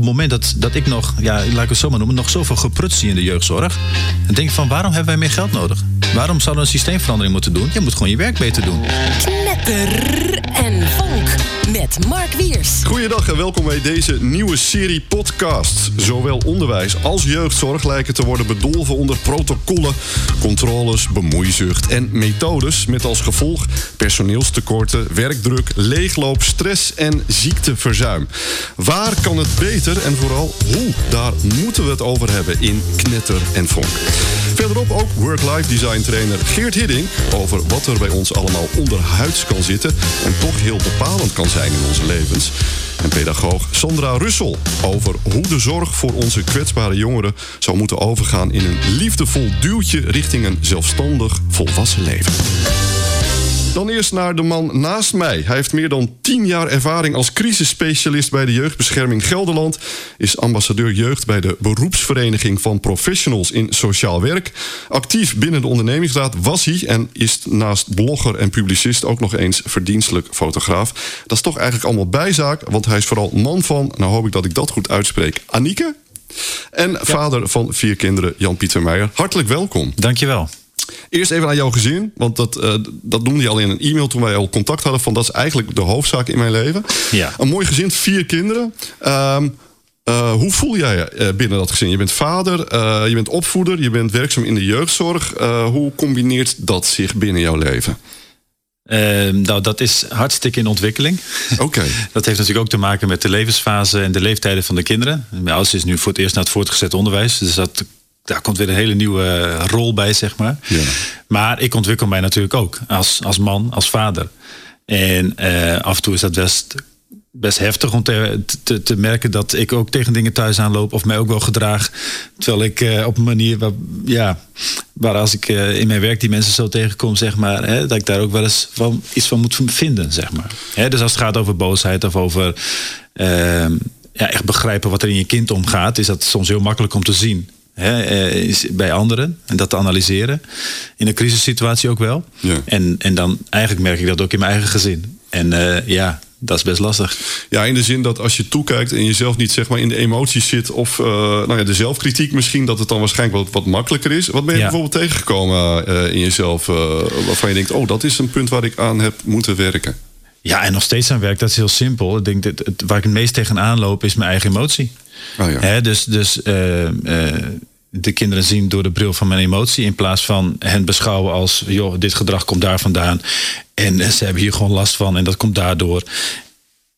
het moment dat, dat ik nog, ja, laat ik het zo maar noemen, nog zoveel geprut zie in de jeugdzorg. Dan denk ik van waarom hebben wij meer geld nodig? Waarom zouden we een systeemverandering moeten doen? Je moet gewoon je werk beter doen. Knetter en vonk met Mark Wiers. Goeiedag en welkom bij deze nieuwe serie podcasts. Zowel onderwijs als jeugdzorg lijken te worden bedolven onder protocollen, controles, bemoeizucht en methodes. Met als gevolg personeelstekorten, werkdruk, leegloop, stress en ziekteverzuim. Waar kan het beter en vooral hoe? Daar moeten we het over hebben in Knetter en Vonk. Verderop ook work-life design trainer Geert Hidding over wat er bij ons allemaal onderhuids kan zitten en toch heel bepalend kan zijn in onze levens. En pedagoog Sandra Russel over hoe de zorg voor onze kwetsbare jongeren zou moeten overgaan in een liefdevol duwtje richting een zelfstandig volwassen leven. Dan eerst naar de man naast mij. Hij heeft meer dan 10 jaar ervaring als crisisspecialist bij de Jeugdbescherming Gelderland. Is ambassadeur jeugd bij de beroepsvereniging van professionals in sociaal werk. Actief binnen de ondernemingsraad was hij en is naast blogger en publicist ook nog eens verdienstelijk fotograaf. Dat is toch eigenlijk allemaal bijzaak, want hij is vooral man van, nou hoop ik dat ik dat goed uitspreek, Anieke. En vader van vier kinderen, Jan-Pieter Meijer. Hartelijk welkom. Dankjewel. Eerst even aan jouw gezin, want dat, uh, dat noemde je al in een e-mail toen wij al contact hadden. Van dat is eigenlijk de hoofdzaak in mijn leven. Ja. Een mooi gezin, vier kinderen. Uh, uh, hoe voel jij je binnen dat gezin? Je bent vader, je bent opvoeder, je bent werkzaam in de jeugdzorg. hoe combineert dat zich binnen jouw leven? Ehm, nou, dat is hartstikke in ontwikkeling. Oké. dat heeft natuurlijk ook te maken met de levensfase en de leeftijden van de kinderen. Mijn oudste is nu voor het eerst naar het voortgezet onderwijs. Dus dat daar komt weer een hele nieuwe rol bij, zeg maar. Ja. Maar ik ontwikkel mij natuurlijk ook als, als man, als vader. En uh, af en toe is dat best, best heftig om te, te, te, merken dat ik ook tegen dingen thuis aanloop of mij ook wel gedraag. Terwijl ik uh, op een manier waar, ja, waar als ik uh, in mijn werk die mensen zo tegenkom, zeg maar, hè, dat ik daar ook wel eens van, iets van moet vinden, zeg maar. Hè, dus als het gaat over boosheid of over ehm, ja, echt begrijpen wat er in je kind omgaat, is dat soms heel makkelijk om te zien. Hè, is bij anderen en dat te analyseren. In een crisissituatie ook wel. Ja. En, en dan eigenlijk merk ik dat ook in mijn eigen gezin. En uh, ja, dat is best lastig. Ja, in de zin dat als je toekijkt en jezelf niet zeg maar in de emoties zit of uh, nou ja, de zelfkritiek misschien, dat het dan waarschijnlijk wat, wat makkelijker is. Wat ben je Ja. bijvoorbeeld tegengekomen uh, in jezelf uh, waarvan je denkt, oh, dat is een punt waar ik aan heb moeten werken? Ja, en nog steeds aan werk, dat is heel simpel. Ik denk dat het, waar ik het meest tegenaan loop is mijn eigen emotie. Oh, ja. Hè, dus dus de kinderen zien door de bril van mijn emotie. In plaats van hen beschouwen als, joh, dit gedrag komt daar vandaan. En ze hebben hier gewoon last van en dat komt daardoor.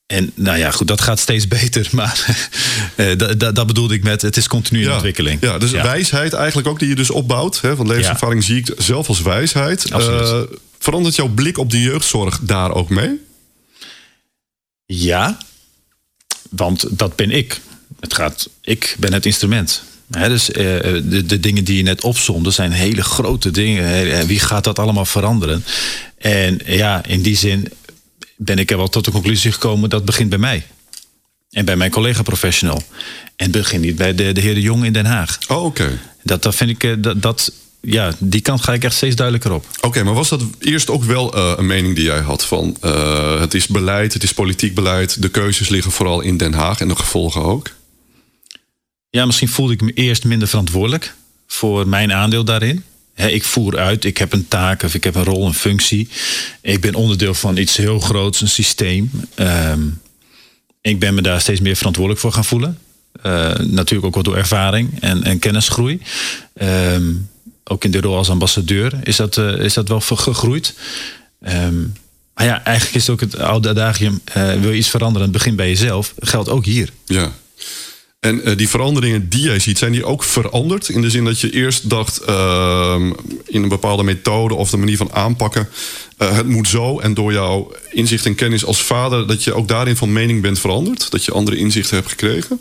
En nou ja, goed, dat gaat steeds beter. Maar uh, dat, dat, dat, bedoelde ik met, het is continu ja. ontwikkeling. Ja, dus ja. wijsheid eigenlijk ook die je dus opbouwt. Hè, van levenservaring zie ik zelf als wijsheid. Uh, verandert jouw blik op de jeugdzorg daar ook mee? Ja, want dat ben ik. Het gaat, ik ben het instrument. He, dus uh, de, de, dingen die je net opzonde zijn hele grote dingen. Wie gaat dat allemaal veranderen? En ja, in die zin ben ik er wel tot de conclusie gekomen dat begint bij mij. En bij mijn collega professional. En begint niet bij de, de heer De Jong in Den Haag. Oh, oké. Okay. Dat, dat vind ik, uh, dat, dat, ja, die kant ga ik echt steeds duidelijker op. Oké, okay, maar was dat eerst ook wel uh, een mening die jij had van uh, het is beleid, het is politiek beleid, de keuzes liggen vooral in Den Haag en de gevolgen ook? Ja, misschien voelde ik me eerst minder verantwoordelijk voor mijn aandeel daarin. Ik voer uit, ik heb een taak of ik heb een rol, een functie. Ik ben onderdeel van iets heel groots, een systeem. Um, ik ben me daar steeds meer verantwoordelijk voor gaan voelen. Uh, natuurlijk ook wel door ervaring en, en kennisgroei. Um, ook in de rol als ambassadeur is dat, uh, is dat wel gegroeid. Um, maar ja, eigenlijk is het ook het oude adagium... Uh, wil je iets veranderen, het begint bij jezelf. Geldt ook hier. Ja. En uh, die veranderingen die jij ziet, zijn die ook veranderd? In de zin dat je eerst dacht uh, in een bepaalde methode of de manier van aanpakken. Uh, het moet zo. En door jouw inzicht en kennis als vader, dat je ook daarin van mening bent veranderd? Dat je andere inzichten hebt gekregen?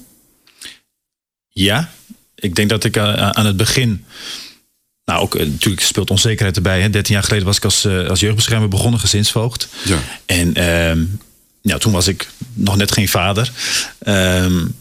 Ja, ik denk dat ik uh, aan het begin. Nou, ook natuurlijk speelt onzekerheid erbij. Hè. 13 jaar geleden was ik als, als jeugdbeschermer begonnen, gezinsvoogd. Ja. En ja, toen was ik nog net geen vader. Um,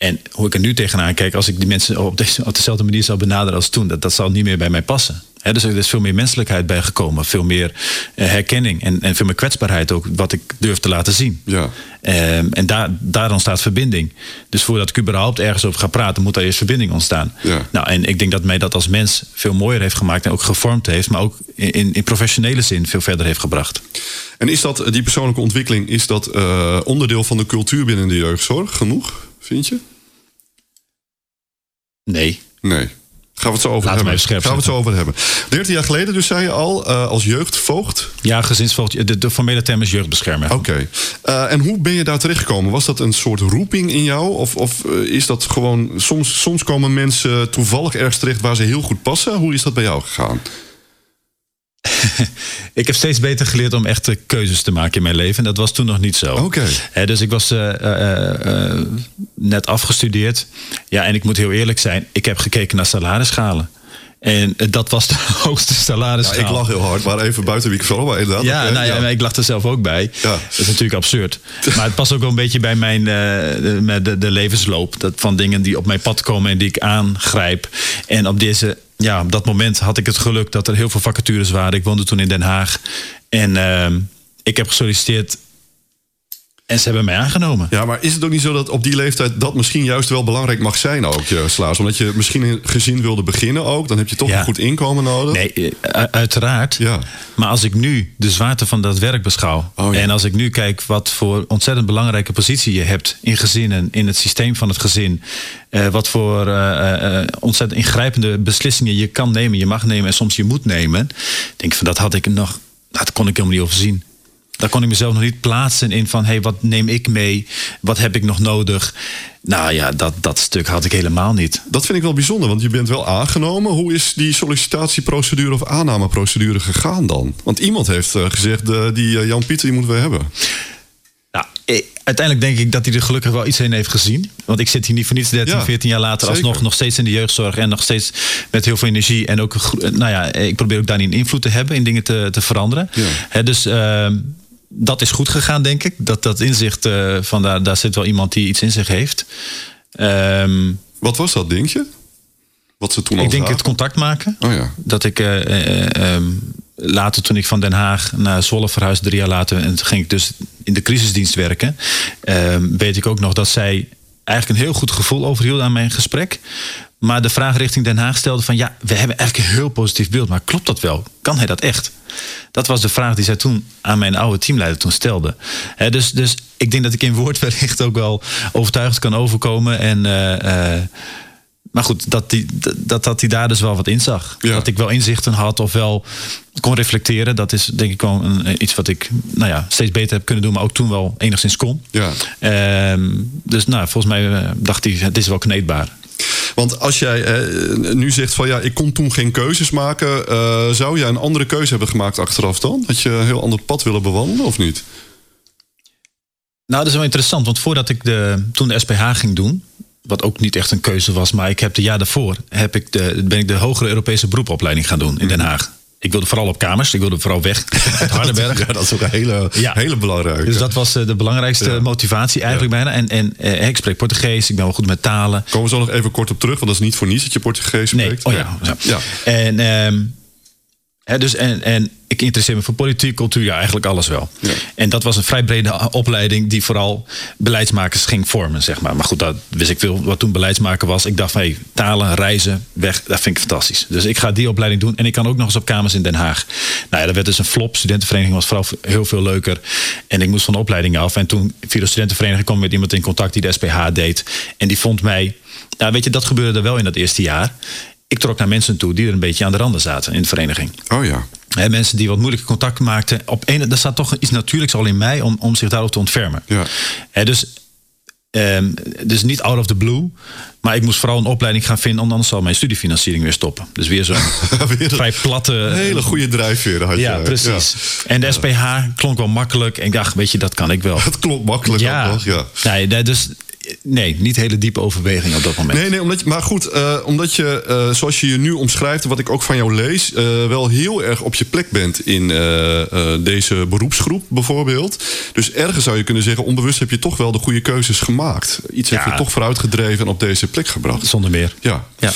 en hoe ik er nu tegenaan kijk, als ik die mensen op, deze, op dezelfde manier zou benaderen als toen, dat, dat zal niet meer bij mij passen. Hè, dus er is veel meer menselijkheid bijgekomen, veel meer eh, herkenning en, en veel meer kwetsbaarheid ook, wat ik durf te laten zien. Ja. Ehm, en daar, daar ontstaat verbinding. Dus voordat ik überhaupt ergens over ga praten, moet er eerst verbinding ontstaan. Ja. Nou, en ik denk dat mij dat als mens veel mooier heeft gemaakt en ook gevormd heeft, maar ook in, in professionele zin veel verder heeft gebracht. En is dat, die persoonlijke ontwikkeling, is dat eh, onderdeel van de cultuur binnen de jeugdzorg genoeg, vind je? Nee. Nee. Gaan we het zo over hebben. Gaan we het zo over hebben. 13 jaar geleden, dus zei je al, eh, als jeugdvoogd. Ja, gezinsvoogd, de, de formele term is jeugdbeschermer. Oké. Eh, en hoe ben je daar terechtgekomen? Was dat een soort roeping in jou? Of, of eh, is dat gewoon. Soms, soms komen mensen toevallig ergens terecht waar ze heel goed passen. Hoe is dat bij jou gegaan? Ik heb steeds beter geleerd om echte keuzes te maken in mijn leven. En dat was toen nog niet zo. Oké. Dus ik was eh, eh, eh, net afgestudeerd. Ja, en ik moet heel eerlijk zijn. Ik heb gekeken naar salarisschalen. En eh, dat was de hoogste Ja, salarisschaal. ik lach heel hard, maar even buiten microfoon. Maar inderdaad. Ja, nou ja, maar ik lag er zelf ook bij. Ja. Dat is natuurlijk absurd. Maar het past ook wel een beetje bij mijn de, met de, de levensloop. Dat van dingen die op mijn pad komen en die ik aangrijp. En op deze, ja, op dat moment had ik het geluk dat er heel veel vacatures waren. Ik woonde toen in Den Haag. En ehm, ik heb gesolliciteerd. En ze hebben mij aangenomen. Ja, maar is het ook niet zo dat op die leeftijd dat misschien juist wel belangrijk mag zijn ook, je Slaas? Omdat je misschien een gezin wilde beginnen ook, dan heb je toch Ja. een goed inkomen nodig. Nee, eh, uiteraard. Ja. Maar als ik nu de zwaarte van dat werk beschouw. Oh, ja. En als ik nu kijk wat voor ontzettend belangrijke positie je hebt in gezinnen, in het systeem van het gezin. eh, wat voor eh, eh, ontzettend ingrijpende beslissingen je kan nemen, je mag nemen en soms je moet nemen. Denk ik van dat had ik nog, dat kon ik helemaal niet overzien. Daar kon ik mezelf nog niet plaatsen in van hé, hey, wat neem ik mee? Wat heb ik nog nodig? Nou ja, dat, dat stuk had ik helemaal niet. Dat vind ik wel bijzonder, want je bent wel aangenomen. Hoe is die sollicitatieprocedure of aannameprocedure gegaan dan? Want iemand heeft eh, gezegd, eh, die eh, Jan Pieter die moeten we hebben. Nou, uiteindelijk denk ik dat hij er gelukkig wel iets in heeft gezien. Want ik zit hier niet voor niets 13, Ja, 14 jaar later zeker. alsnog nog steeds in de jeugdzorg en nog steeds met heel veel energie. En ook, nou ja, ik probeer ook daarin invloed te hebben in dingen te, te veranderen. Ja. Dus ehm, dat is goed gegaan, denk ik. Dat, dat inzicht eh, van daar, daar zit wel iemand die iets in zich heeft. Ehm, Wat was dat, denk je? Wat ze toen al ik denk zagen? het contact maken. Oh ja. Dat ik eh, eh, ehm, later, toen ik van Den Haag naar Zwolle verhuisde, drie jaar later, en toen ging ik dus in de crisisdienst werken, ehm, weet ik ook nog dat zij eigenlijk een heel goed gevoel overhielden aan mijn gesprek. Maar de vraag richting Den Haag stelde van ja, we hebben eigenlijk een heel positief beeld, maar klopt dat wel? Kan hij dat echt? Dat was de vraag die zij toen aan mijn oude teamleider toen stelde. Dus, dus ik denk dat ik in woord wellicht ook wel overtuigd kan overkomen. En, eh, eh, maar goed, dat hij dat, dat, hij daar dus wel wat in zag. Ja. Dat ik wel inzichten had of wel kon reflecteren. Dat is denk ik wel een, iets wat ik nou ja, steeds beter heb kunnen doen, maar ook toen wel enigszins kon. Ja. Ehm, dus nou, volgens mij eh, dacht hij, het is wel kneedbaar. Want als jij eh, nu zegt van ja, ik kon toen geen keuzes maken, eh, zou jij een andere keuze hebben gemaakt achteraf dan? Had je een heel ander pad willen bewandelen of niet? Nou, dat is wel interessant, want voordat ik de, toen de SPH ging doen, wat ook niet echt een keuze was, maar ik heb de jaar daarvoor heb ik de, ben ik de hogere Europese beroepopleiding gaan doen in Den Haag. Ik wilde vooral op kamers, ik wilde vooral weg uit Hardenberg. Ja, dat is ook een hele, Ja. hele belangrijke. Dus dat was eh, de belangrijkste Ja. motivatie eigenlijk bijna. En, en eh, ik spreek Portugees, ik ben wel goed met talen. Komen we zo nog even kort op terug, want dat is niet voor niets dat je Portugees Nee, spreekt. oh ja. ja. Ja. En, ehm, dus, en, en ik interesseer me voor politiek, cultuur, ja, eigenlijk alles wel. Ja. En dat was een vrij brede opleiding die vooral beleidsmakers ging vormen, zeg maar. Maar goed, dat wist ik veel wat toen beleidsmaker was. Ik dacht van, hey, talen, reizen, weg, dat vind ik fantastisch. Dus ik ga die opleiding doen en ik kan ook nog eens op kamers in Den Haag. Nou ja, dat werd dus een flop. Studentenvereniging was vooral heel veel leuker. En ik moest van de opleiding af. En toen via de studentenvereniging kwam ik met iemand in contact die de SPH deed. En die vond mij, nou weet je, dat gebeurde er wel in dat eerste jaar. Ik trok naar mensen toe die er een beetje aan de randen zaten in de vereniging. Oh ja. Hè, mensen die wat moeilijke contacten maakten. Op een, er staat toch iets natuurlijks al in mij om, om zich daarop te ontfermen. Ja. Hè, dus, ehm, dus niet out of the blue. Maar ik moest vooral een opleiding gaan vinden. Anders zal mijn studiefinanciering weer stoppen. Dus weer zo'n vrij platte... hele goede drijfveer had Ja, jij. precies. En de SPH klonk wel makkelijk. En ik dacht, weet je, dat kan ik wel. Het klopt makkelijk ook nog, ja. Nee, dus nee, niet hele diepe overweging op dat moment. Nee, nee, omdat je, maar goed, eh, omdat je, eh, zoals je je nu omschrijft, wat ik ook van jou lees, eh, wel heel erg op je plek bent in deze beroepsgroep bijvoorbeeld. Dus ergens zou je kunnen zeggen, onbewust heb je toch wel de goede keuzes gemaakt. Iets heb Ja. je toch vooruitgedreven en op deze plek gebracht. Zonder meer. Ja. Ja.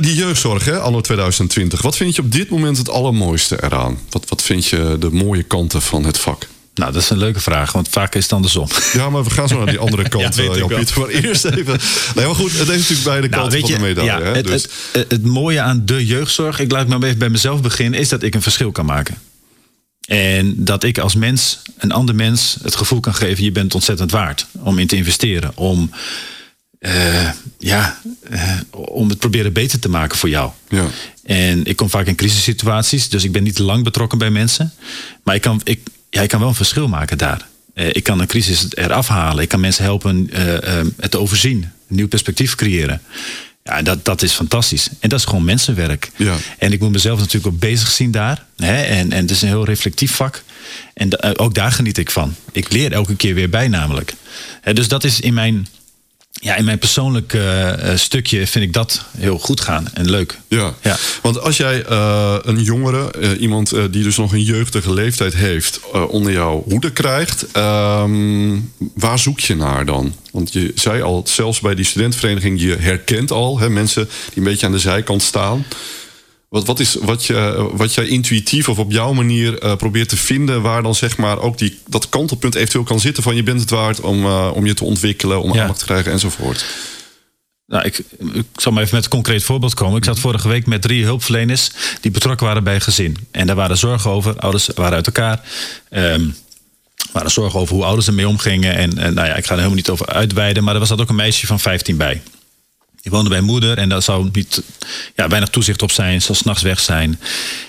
Die jeugdzorg, hè, anno 2020. Wat vind je op dit moment het allermooiste eraan? Wat, wat vind je de mooie kanten van het vak? Nou, dat is een leuke vraag, want vaak is het andersom. Ja, maar we gaan zo naar die andere kant, Ja, eh, ik Jan-Pieter. Maar eerst even... Nee, maar goed, het heeft natuurlijk beide Nou, kanten van de medaille. ja, hè? het, Dus- het, het, het mooie aan de jeugdzorg, ik laat maar even bij mezelf beginnen, is dat ik een verschil kan maken. En dat ik als mens, een ander mens, het gevoel kan geven: je bent ontzettend waard om in te investeren. Om, eh, ja, eh, om het proberen beter te maken voor jou. Ja. En ik kom vaak in crisissituaties, dus ik ben niet lang betrokken bij mensen. Maar ik kan, ik, ja, ik kan wel een verschil maken daar. Eh, ik kan een crisis eraf halen. Ik kan mensen helpen eh, eh, het te overzien. Een nieuw perspectief creëren. Ja, dat, dat is fantastisch. En dat is gewoon mensenwerk. Ja. En ik moet mezelf natuurlijk ook bezig zien daar. Hè? En, en het is een heel reflectief vak. En ook daar geniet ik van. Ik leer elke keer weer bij namelijk. Hè, dus dat is in mijn, ja, in mijn persoonlijk eh, eh, stukje vind ik dat heel goed gaan en leuk. Ja. Ja. want als jij eh, een jongere, iemand die dus nog een jeugdige leeftijd heeft, onder jouw hoede krijgt, ehm, waar zoek je naar dan? Want je zei al, zelfs bij die studentenvereniging, je herkent al hè, mensen die een beetje aan de zijkant staan. Wat, wat is wat, je, wat jij intuïtief of op jouw manier eh, probeert te vinden, waar dan zeg maar ook die, dat kantelpunt eventueel kan zitten van je bent het waard om, eh, om je te ontwikkelen, om Ja. aandacht te krijgen enzovoort. Nou, ik, ik zal maar even met een concreet voorbeeld komen. Ik zat vorige week met drie hulpverleners die betrokken waren bij gezin. En daar waren zorgen over. Ouders waren uit elkaar. Ehm waren zorgen over hoe ouders ermee omgingen. En, en nou ja, ik ga er helemaal niet over uitweiden. Maar er was dat ook een meisje van 15 bij. Die woonde bij moeder en daar zou niet, ja, weinig toezicht op zijn. Ze zou s'nachts weg zijn.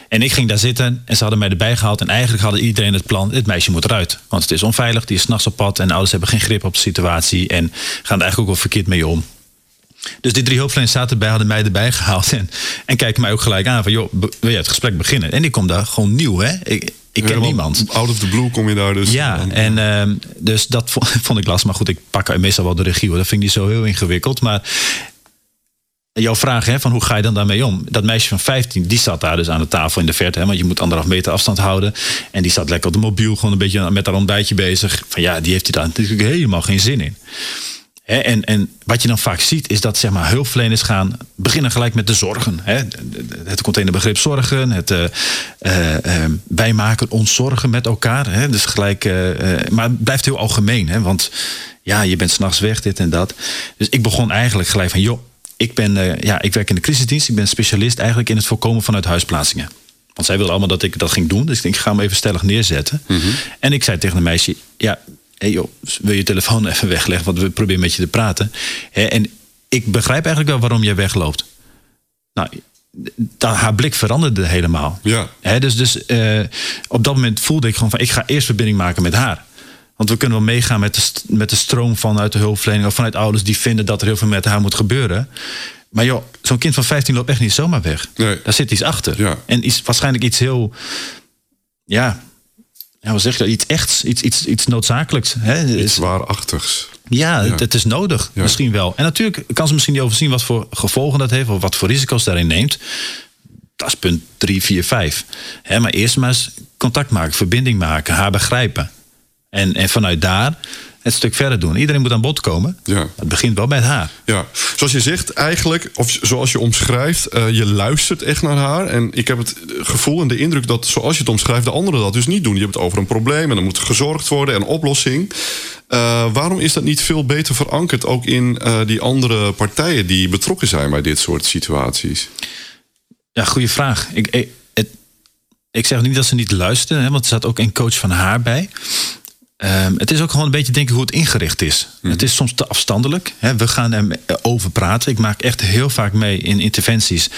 En ik ging daar zitten en ze hadden mij erbij gehaald. En eigenlijk hadden iedereen het plan, dit meisje moet eruit. Want het is onveilig, die is s'nachts op pad. En de ouders hebben geen grip op de situatie. En gaan er eigenlijk ook wel verkeerd mee om. Dus die drie hulpverleners zaten erbij, hadden mij erbij gehaald. En, en kijken mij ook gelijk aan van, joh, wil je het gesprek beginnen? En ik kom daar gewoon nieuw, hè. Ik, ik ken Helemaal niemand. Out of the blue kom je daar dus. Ja, en ehm, dus dat vond, vond ik lastig. Maar goed, ik pak meestal wel de regie hoor. Dat vind ik niet zo heel ingewikkeld. Maar jouw vraag hè, van hoe ga je dan daarmee om? Dat meisje van 15, die zat daar dus aan de tafel in de verte. Hè, want je moet anderhalf meter afstand houden. En die zat lekker op de mobiel, gewoon een beetje met haar ontbijtje bezig. Van ja, die heeft hier daar natuurlijk helemaal geen zin in. En, en wat je dan vaak ziet, is dat zeg maar, hulpverleners gaan beginnen gelijk met de zorgen. Hè. Het containerbegrip zorgen, het eh, eh, eh, wij maken ons zorgen met elkaar. Hè. Dus gelijk, maar het blijft heel algemeen. Hè, want ja, je bent s'nachts weg, dit en dat. Dus ik begon eigenlijk gelijk van, joh, ik, ben, eh, ja, ik werk in de crisisdienst. Ik ben specialist eigenlijk in het voorkomen vanuit huisplaatsingen. Want zij wilde allemaal dat ik dat ging doen. Dus ik denk, ik ga hem even stellig neerzetten. En ik zei tegen een meisje, ja, hey joh, wil je telefoon even wegleggen? Want we proberen met je te praten. En ik begrijp eigenlijk wel waarom jij wegloopt. Nou, haar blik veranderde helemaal. Ja. Dus dus eh, op dat moment voelde ik gewoon van... ik ga eerst verbinding maken met haar. Want we kunnen wel meegaan met de, met de stroom vanuit de hulpverlening... of vanuit ouders die vinden dat er heel veel met haar moet gebeuren. Maar joh, zo'n kind van 15 loopt echt niet zomaar weg. Nee. Daar zit iets achter. Ja. En iets, waarschijnlijk iets heel... Ja, ja hoe zeg je? Iets echts, iets, iets, iets noodzakelijks. Hè? Iets waarachtigs. Ja, Ja. Het, het is nodig. Ja. Misschien wel. En natuurlijk kan ze misschien niet overzien wat voor gevolgen dat heeft. Of wat voor risico's daarin neemt. Dat is punt 3, 4, 5. Hè, maar eerst maar eens contact maken, verbinding maken, haar begrijpen. En, en vanuit daar het stuk verder doen. Iedereen moet aan bod komen. Ja. Het begint wel met haar. Ja, zoals je zegt, eigenlijk, of zoals je omschrijft, eh, je luistert echt naar haar. En ik heb het gevoel en de indruk dat, zoals je het omschrijft, de anderen dat dus niet doen. Je hebt het over een probleem en dan moet gezorgd worden en oplossing. Eh, waarom is dat niet veel beter verankerd ook in eh, die andere partijen die betrokken zijn bij dit soort situaties? Ja, goede vraag. Ik, ik, het, ik zeg niet dat ze niet luisteren, hè, want er zat ook een coach van haar bij. Ehm, het is ook gewoon een beetje denken hoe het ingericht is. Het is soms te afstandelijk. Hè. We gaan er over praten. Ik maak echt heel vaak mee in interventies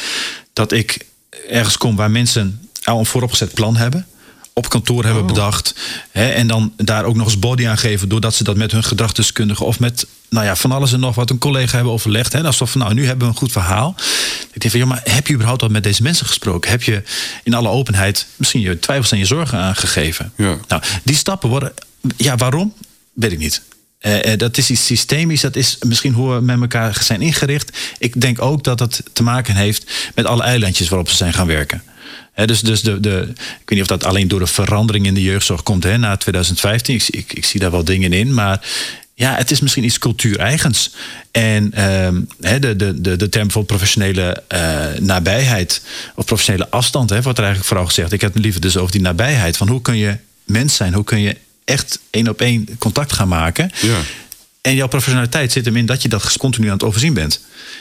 dat ik ergens kom waar mensen al een vooropgezet plan hebben. Op kantoor hebben bedacht. Hè, en dan daar ook nog eens body aan geven. Doordat ze dat met hun gedragsdeskundige of met nou ja, van alles en nog wat een collega hebben overlegd. Hè, alsof van nou, nu hebben we een goed verhaal. Ik denk van ja, maar heb je überhaupt al met deze mensen gesproken? Heb je in alle openheid misschien je twijfels en je zorgen aangegeven? Ja. Nou, die stappen worden. Ja, waarom? Weet ik niet. Eh, eh, dat is iets systemisch, dat is misschien hoe we met elkaar zijn ingericht. Ik denk ook dat het te maken heeft met alle eilandjes waarop ze zijn gaan werken. Dus dus de, de, ik weet niet of dat alleen door de verandering in de jeugdzorg komt hè, na 2015. Ik, ik, ik zie daar wel dingen in, maar ja, het is misschien iets cultuureigens. En ehm, hè, de, de, de, de term bijvoorbeeld professionele eh, nabijheid of professionele afstand, hè, wordt er eigenlijk vooral gezegd. Ik heb het liever dus over die nabijheid. Van hoe kun je mens zijn? Hoe kun je echt één op één contact gaan maken? Ja. En jouw professionaliteit zit hem in dat je dat continu aan het overzien bent.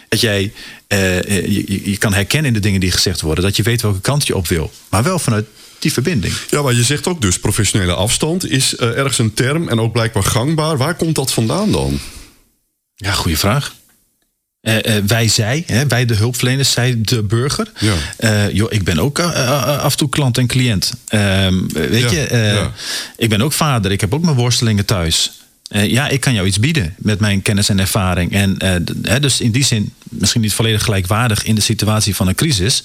Dat jij eh, eh, je, je kan herkennen in de dingen die gezegd worden. Dat je weet welke kant je op wil. Maar wel vanuit die verbinding. Ja, maar je zegt ook dus professionele afstand is eh, ergens een term en ook blijkbaar gangbaar. Waar komt dat vandaan dan? Ja, goede vraag. Wij, zij, hè, wij de hulpverleners, zij de burger. Ja. Joh, ik ben ook af en toe klant en cliënt. Ehm, weet Ja, je, ja. ik ben ook vader. Ik heb ook mijn worstelingen thuis. Eh, ja, ik kan jou iets bieden met mijn kennis en ervaring. En eh, hè, dus in die zin misschien niet volledig gelijkwaardig in de situatie van een crisis.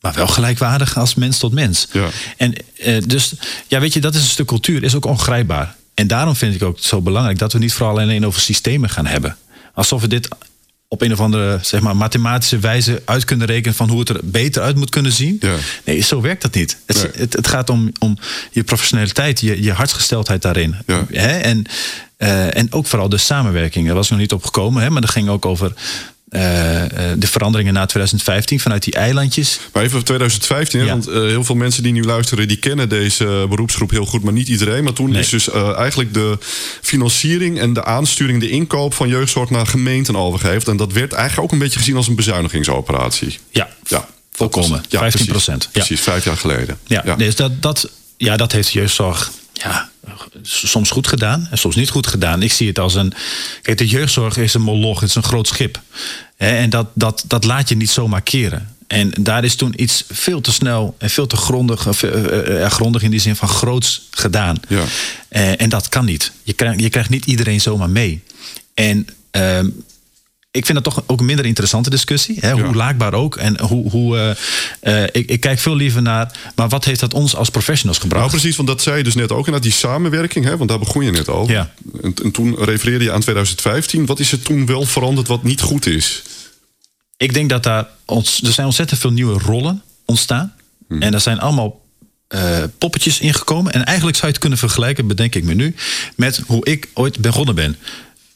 Maar wel gelijkwaardig als mens tot mens. Ja. En eh, dus, ja, weet je, dat is een stuk cultuur, is ook ongrijpbaar. En daarom vind ik ook zo belangrijk dat we niet vooral alleen over systemen gaan hebben. Alsof we dit op een of andere zeg maar, mathematische wijze uit kunnen rekenen van hoe het er beter uit moet kunnen zien. Ja. Nee, zo werkt dat niet. Het, Nee. het, het gaat om, om je professionaliteit, je, je hartsgesteldheid daarin. Ja. Hè? En, eh, en ook vooral de samenwerking. Daar was nog niet op gekomen, hè? maar dat ging ook over de veranderingen na 2015 vanuit die eilandjes. Maar even op 2015, hè, Ja. want eh, heel veel mensen die nu luisteren, die kennen deze eh, beroepsgroep heel goed, maar niet iedereen. Maar toen Nee. is dus eh, eigenlijk de financiering en de aansturing, de inkoop van jeugdzorg naar gemeenten overgegeven. En dat werd eigenlijk ook een beetje gezien als een bezuinigingsoperatie. Ja, Ja, volkomen. Ja, 15 precies. procent. Ja. Precies, vijf jaar geleden. Ja, Dus dat, dat, ja, dat heeft jeugdzorg ja, soms goed gedaan en soms niet goed gedaan. Ik zie het als een. Kijk, de jeugdzorg is een moloch, het is een groot schip. En dat, dat, dat laat je niet zomaar keren. En daar is toen iets veel te snel en veel te grondig, eh, eh, eh, grondig in die zin van groots gedaan. Ja. Eh, en dat kan niet. Je krijgt, je krijgt niet iedereen zomaar mee. En ehm, ik vind dat toch ook een minder interessante discussie. Hè? Ja. Hoe laakbaar ook. En hoe, hoe, eh, eh, ik, ik kijk veel liever naar. Maar wat heeft dat ons als professionals gebracht? Nou, precies, want dat zei je dus net ook. En dat die samenwerking, hè, want daar begon je net over. Ja. En, en toen refereerde je aan 2015. Wat is er toen wel veranderd wat niet goed is? Ik denk dat daar ons, er zijn ontzettend veel nieuwe rollen ontstaan. Hmm. En er zijn allemaal eh, poppetjes ingekomen. En eigenlijk zou je het kunnen vergelijken, bedenk ik me nu, met hoe ik ooit begonnen ben.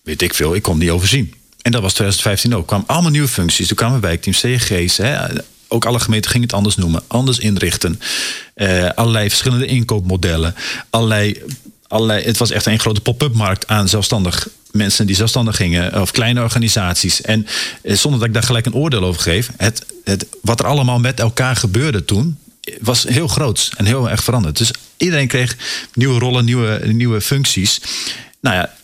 Weet ik veel, ik kon het niet overzien. En dat was 2015 ook. Kwamen allemaal nieuwe functies. Er kwamen wijkteams, CG's. Hè. Ook alle gemeenten gingen het anders noemen, anders inrichten. Eh, allerlei verschillende inkoopmodellen. Allerlei, allerlei, het was echt een grote pop-up markt aan zelfstandig mensen die zelfstandig gingen, of kleine organisaties. En eh, zonder dat ik daar gelijk een oordeel over geef, het, het, wat er allemaal met elkaar gebeurde toen, was heel groot en heel erg veranderd. Dus iedereen kreeg nieuwe rollen, nieuwe, nieuwe functies. Nou ja,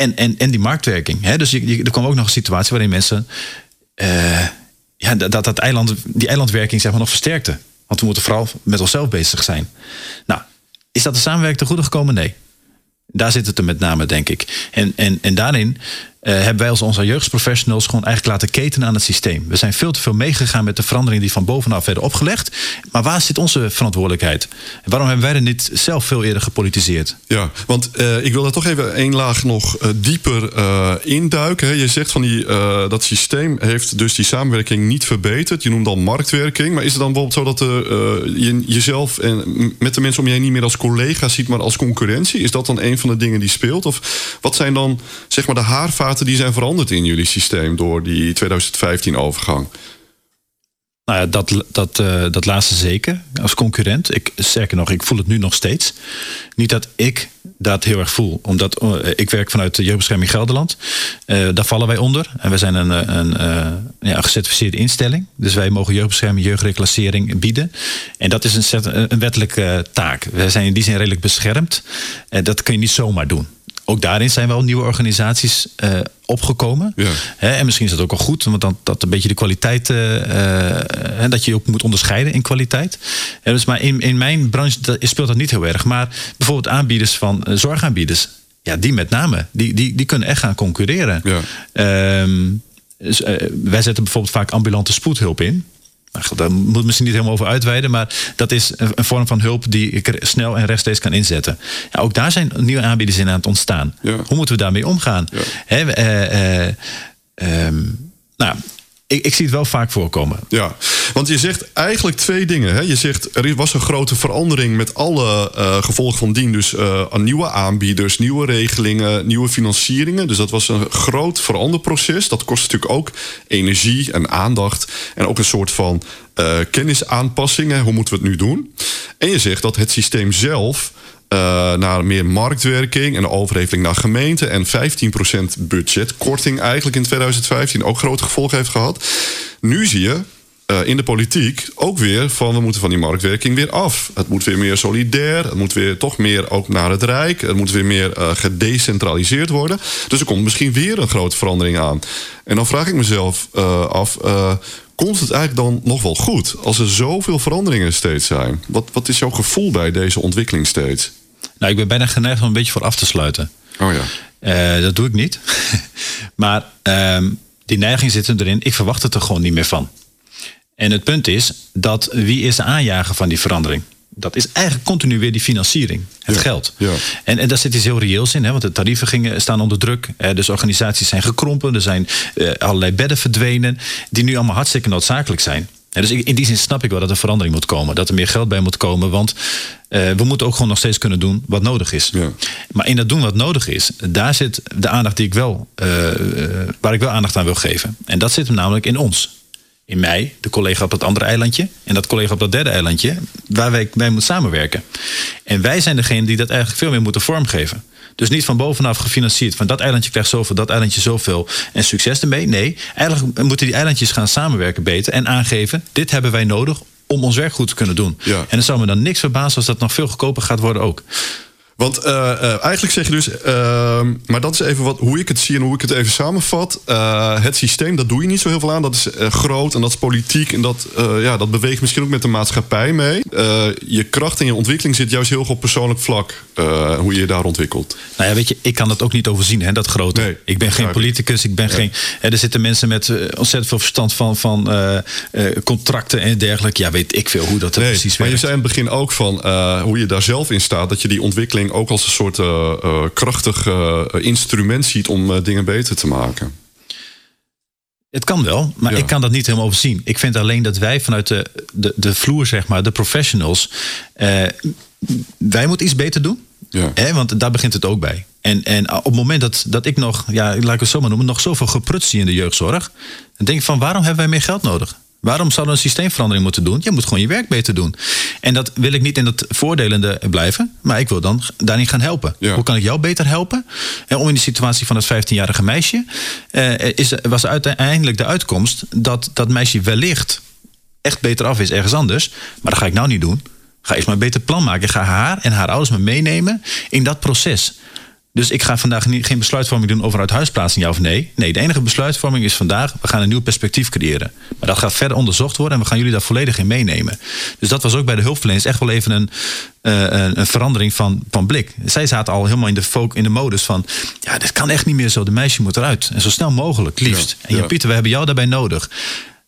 en, en, en die marktwerking. Hè? Dus je, je- er kwam ook nog een situatie waarin mensen eh, ja, dat, dat, eiland, die eilandwerking zeg maar, nog versterkte. Want we moeten vooral met onszelf bezig zijn. Nou, is dat de samenwerking te goede gekomen? Nee. Daar zit het er met name, denk ik. En, en, en daarin eh, hebben wij als onze jeugdprofessionals gewoon eigenlijk laten ketenen aan het systeem. We zijn veel te veel meegegaan met de veranderingen die van bovenaf werden opgelegd. Maar waar zit onze verantwoordelijkheid? En waarom hebben wij er niet zelf veel eerder gepolitiseerd? Ja, want eh, ik wil daar toch even één laag nog eh, dieper induiken. Je zegt van die, dat systeem heeft dus die samenwerking niet verbeterd. Je noemt dan marktwerking. Maar is het dan bijvoorbeeld zo dat je jezelf en met de mensen om je heen niet meer als collega ziet, maar als concurrentie? Is dat dan een van de dingen die speelt? Of wat zijn dan zeg maar de haarvaten die zijn veranderd in jullie systeem door die 2015 overgang? Nou ja, dat, dat, eh, dat laatste zeker. Als concurrent. Ik, sterker nog, ik voel het nu nog steeds. Niet dat ik dat heel erg voel. Omdat eh, ik werk vanuit de Jeugdbescherming Gelderland. Eh, daar vallen wij onder. En wij zijn een, een, ja, gecertificeerde instelling. Dus wij mogen jeugdbescherming, jeugdreclassering bieden. En dat is een, een wettelijke taak. Wij zijn in die zin redelijk beschermd. En dat kun je niet zomaar doen. Ook daarin zijn wel nieuwe organisaties eh, opgekomen. Ja. Hè, en misschien is dat ook wel goed, want dan, dat een beetje de kwaliteit, eh, eh, hè, dat je ook moet onderscheiden in kwaliteit. Dus maar in, in mijn branche dat- speelt dat niet heel erg. Maar bijvoorbeeld aanbieders van eh, zorgaanbieders, ja, die met name, die, die, die kunnen echt gaan concurreren. Ja. Ehm, dus, eh, wij zetten bijvoorbeeld vaak ambulante spoedhulp in. Nou goed, daar moet misschien niet helemaal over uitweiden, maar dat is een, vorm van hulp die ik snel en rechtstreeks kan inzetten. Ja, ook daar zijn nieuwe aanbieders in aan het ontstaan. Ja. Hoe moeten we daarmee omgaan? Ja. Eh, eh, ehm, nou, ik, zie het wel vaak voorkomen. Ja, want je zegt eigenlijk twee dingen. Hè? Je zegt er was een grote verandering met alle eh, gevolgen van dien. Dus aan nieuwe aanbieders, nieuwe regelingen, nieuwe financieringen. Dus dat was een groot veranderproces. Dat kost natuurlijk ook energie en aandacht. En ook een soort van eh, kennisaanpassing. Hè? Hoe moeten we het nu doen? En je zegt dat het systeem zelf eh, naar meer marktwerking en overheveling naar gemeenten en 15% budgetkorting eigenlijk in 2015 ook grote gevolgen heeft gehad. Nu zie je eh, in de politiek ook weer van we moeten van die marktwerking weer af. Het moet weer meer solidair, het moet weer toch meer ook naar het Rijk, het moet weer meer eh, gedecentraliseerd worden. Dus er komt misschien weer een grote verandering aan. En dan vraag ik mezelf af. Komt het eigenlijk dan nog wel goed als er zoveel veranderingen steeds zijn? Wat, wat is jouw gevoel bij deze ontwikkeling steeds? Nou, ik ben bijna geneigd om een beetje voor af te sluiten. Oh ja. Eh, dat doe ik niet. maar ehm, die neiging zit erin. Ik verwacht het er gewoon niet meer van. En het punt is dat wie is de aanjager van die verandering? Dat is eigenlijk continu weer die financiering, het Ja, geld. ja. En, en daar zit iets heel reëels in, hè, want de tarieven gingen, staan onder druk. Eh, dus organisaties zijn gekrompen, er zijn eh, allerlei bedden verdwenen, die nu allemaal hartstikke noodzakelijk zijn. Dus in die zin snap ik wel dat er verandering moet komen, dat er meer geld bij moet komen, want eh, we moeten ook gewoon nog steeds kunnen doen wat nodig is. Ja. Maar in dat doen wat nodig is, daar zit de aandacht die ik wel, eh, eh, waar ik wel aandacht aan wil geven. En dat zit hem namelijk in ons. In mij, de collega op het andere eilandje. En dat collega op dat derde eilandje, waar wij, wij moeten samenwerken. En wij zijn degene die dat eigenlijk veel meer moeten vormgeven. Dus niet van bovenaf gefinancierd. Van dat eilandje krijgt zoveel, dat eilandje zoveel. En succes ermee. Nee, eigenlijk moeten die eilandjes gaan samenwerken beter. En aangeven, dit hebben wij nodig om ons werk goed te kunnen doen. Ja. En dan zou me dan niks verbazen als dat nog veel goedkoper gaat worden ook. Want eh, eh, eigenlijk zeg je dus, ehm, maar dat is even wat, hoe ik het zie en hoe ik het even samenvat. Eh, het systeem, dat doe je niet zo heel veel aan. Dat is groot en dat is politiek en dat, ja, dat beweegt misschien ook met de maatschappij mee. Je kracht en je ontwikkeling zit juist heel erg op persoonlijk vlak, hoe je je daar ontwikkelt. Nou ja, weet je, ik kan dat ook niet overzien, hè, dat grote. Nee, ik ben geen politicus, ik ben geen. Hè, er zitten mensen met ontzettend veel verstand van, van contracten en dergelijke. Ja, weet ik veel hoe dat er Nee, precies maar je werkt. zei in het begin ook van hoe je daar zelf in staat. Dat je die ontwikkeling ook als een soort eh, eh, krachtig eh, instrument ziet om dingen beter te maken. Het kan wel, maar Ja. ik kan dat niet helemaal overzien. Ik vind alleen dat wij vanuit de, de, de vloer, zeg maar, de professionals, wij moeten iets beter doen. Ja. Hè, want daar begint het ook bij. En, en op het moment dat, dat ik nog, ja, laat ik het zo maar noemen, nog zoveel gepruts zie in de jeugdzorg, dan denk ik van waarom hebben wij meer geld nodig? Waarom zouden we een systeemverandering moeten doen? Je moet gewoon je werk beter doen. En dat wil ik niet in het voordelende blijven, maar ik wil dan daarin gaan helpen. Ja. Hoe kan ik jou beter helpen? En om in de situatie van het 15-jarige meisje eh, is, was uiteindelijk de uitkomst dat dat meisje wellicht echt beter af is ergens anders. Maar dat ga ik nou niet doen. Ga eerst maar een beter plan maken. Ik ga haar en haar ouders me meenemen in dat proces. Dus ik ga vandaag niet, geen besluitvorming doen over uit huisplaatsing, ja of nee. Nee, de enige besluitvorming is vandaag, we gaan een nieuw perspectief creëren. Maar dat gaat verder onderzocht worden en we gaan jullie daar volledig in meenemen. Dus dat was ook bij de hulpverleners echt wel even een, eh, een, verandering van, van blik. Zij zaten al helemaal in de, fo- in de modus van, ja, dit kan echt niet meer zo. De meisje moet eruit. En zo snel mogelijk, liefst. Ja, en Jan ja. Pieter, we hebben jou daarbij nodig.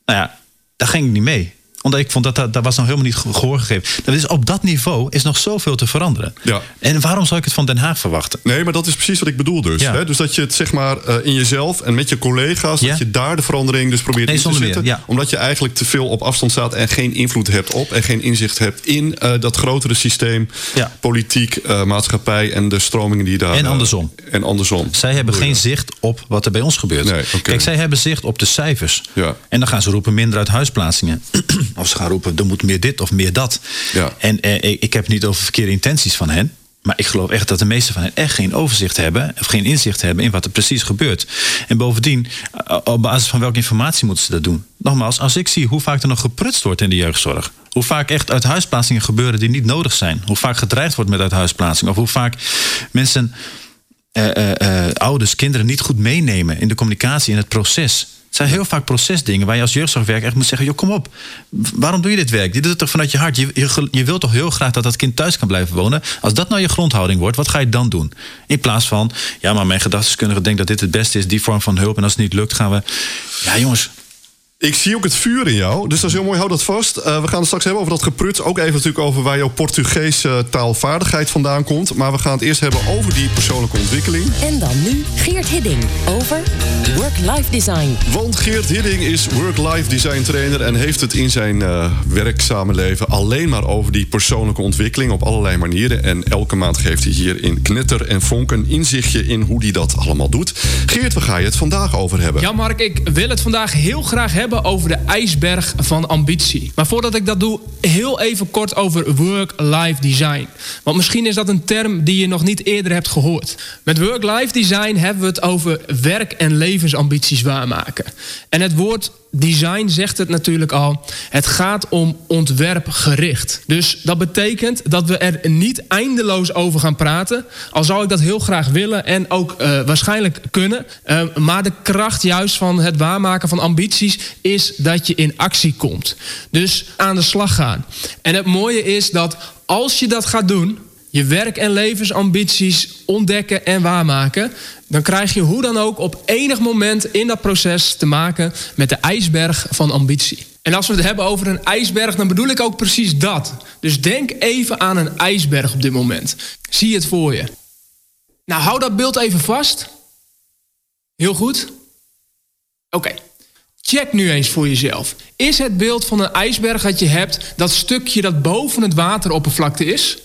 Nou ja, daar ging ik niet mee omdat ik vond dat dat, dat was nog helemaal niet ge- gehoor gegeven. Dat is op dat niveau is nog zoveel te veranderen. Ja. En waarom zou ik het van Den Haag verwachten? Nee, maar dat is precies wat ik bedoel dus. Ja. Hè? Dus dat je het zeg maar eh, in jezelf en met je collega's... Ja. dat je daar de verandering dus probeert Nee, in te zetten. ja. Omdat je eigenlijk te veel op afstand staat... en geen invloed hebt op en geen inzicht hebt in eh, dat grotere systeem... Politiek, eh, maatschappij en de stromingen die daar... En andersom. en andersom. Zij hebben geen zicht op wat er bij ons gebeurt. Nee, oké. Kijk, zij hebben zicht op de cijfers. Ja. En dan gaan ze roepen minder uit huisplaatsingen. of ze gaan roepen er moet meer dit of meer dat. Ja. En eh, ik heb het niet over verkeerde intenties van hen. Maar ik geloof echt dat de meeste van hen echt geen overzicht hebben. Of geen inzicht hebben in wat er precies gebeurt. En bovendien, eh, op basis van welke informatie moeten ze dat doen? Nogmaals, als ik zie hoe vaak er nog geprutst wordt in de jeugdzorg. Hoe vaak echt uit huisplaatsingen gebeuren die niet nodig zijn. Hoe vaak gedreigd wordt met uit huisplaatsing. Of hoe vaak mensen eh, eh, eh, ouders, kinderen niet goed meenemen in de communicatie, in het proces. Zijn heel vaak procesdingen waar je als jeugdzorgwerker echt moet zeggen: joh, kom op, waarom doe je dit werk? Je doet het toch vanuit je hart? Je, je, je wilt toch heel graag dat dat kind thuis kan blijven wonen? Als dat nou je grondhouding wordt, wat ga je dan doen? In plaats van, ja, maar mijn gedachteskundige denkt dat dit het beste is, die vorm van hulp. En als het niet lukt, gaan we. Ja, jongens, Ik zie ook het vuur in jou, dus dat is heel mooi. Hou dat vast. Uh, we gaan het straks hebben over dat gepruts. Ook even natuurlijk over waar jouw Portugese taalvaardigheid vandaan komt. Maar we gaan het eerst hebben over die persoonlijke ontwikkeling. En dan nu Geert Hidding over Work-Life Design. Want Geert Hidding is Work-Life Design trainer... en heeft het in zijn uh, werkzame leven alleen maar over die persoonlijke ontwikkeling... op allerlei manieren. En elke maand geeft hij hier in Knetter en Vonk een inzichtje in hoe hij dat allemaal doet. Geert, waar ga je het vandaag over hebben? Ja, Mark, ik wil het vandaag heel graag hebben over de ijsberg van ambitie. Maar voordat ik dat doe, heel even kort over work-life design. Want misschien is dat een term die je nog niet eerder hebt gehoord. Met work-life design hebben we het over werk- en levensambities waarmaken. En het woord design zegt het natuurlijk al. Het gaat om ontwerpgericht. Dus dat betekent dat we er niet eindeloos over gaan praten. Al zou ik dat heel graag willen en ook uh, waarschijnlijk kunnen. Uh, maar de kracht juist van het waarmaken van ambities is dat je in actie komt. Dus aan de slag gaan. En het mooie is dat als je dat gaat doen, je werk- en levensambities ontdekken en waarmaken, dan krijg je hoe dan ook op enig moment in dat proces te maken met de ijsberg van ambitie. En als we het hebben over een ijsberg, dan bedoel ik ook precies dat. Dus denk even aan een ijsberg op dit moment. Zie het voor je. Nou, hou dat beeld even vast. Heel goed. Oké. Check nu eens voor jezelf. Is het beeld van een ijsberg dat je hebt dat stukje dat boven het wateroppervlakte is?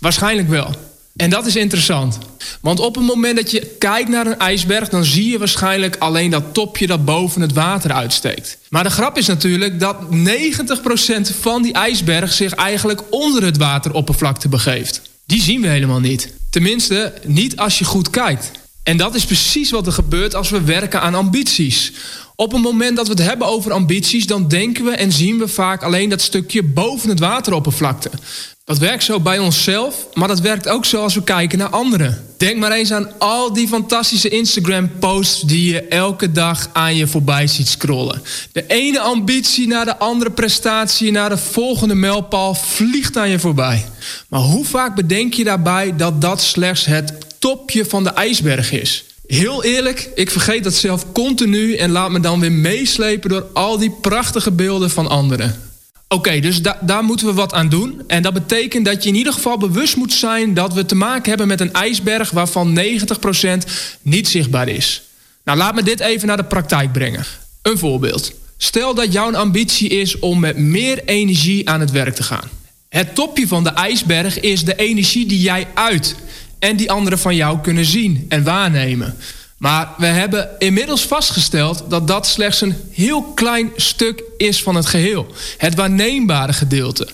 Waarschijnlijk wel. En dat is interessant. Want op het moment dat je kijkt naar een ijsberg, dan zie je waarschijnlijk alleen dat topje dat boven het water uitsteekt. Maar de grap is natuurlijk dat 90% van die ijsberg zich eigenlijk onder het wateroppervlakte begeeft. Die zien we helemaal niet. Tenminste, niet als je goed kijkt. En dat is precies wat er gebeurt als we werken aan ambities. Op het moment dat we het hebben over ambities, dan denken we en zien we vaak alleen dat stukje boven het wateroppervlakte. Dat werkt zo bij onszelf, maar dat werkt ook zo als we kijken naar anderen. Denk maar eens aan al die fantastische Instagram-posts die je elke dag aan je voorbij ziet scrollen. De ene ambitie naar de andere prestatie, naar de volgende mijlpaal vliegt aan je voorbij. Maar hoe vaak bedenk je daarbij dat dat slechts het topje van de ijsberg is? Heel eerlijk, ik vergeet dat zelf continu en laat me dan weer meeslepen door al die prachtige beelden van anderen. Oké, dus da daar moeten we wat aan doen. En dat betekent dat je in ieder geval bewust moet zijn dat we te maken hebben met een ijsberg waarvan 90% niet zichtbaar is. Nou, laat me dit even naar de praktijk brengen. Een voorbeeld. Stel dat jouw ambitie is om met meer energie aan het werk te gaan. Het topje van de ijsberg is de energie die jij uit en die anderen van jou kunnen zien en waarnemen. Maar we hebben inmiddels vastgesteld dat dat slechts een heel klein stuk is van het geheel. Het waarneembare gedeelte.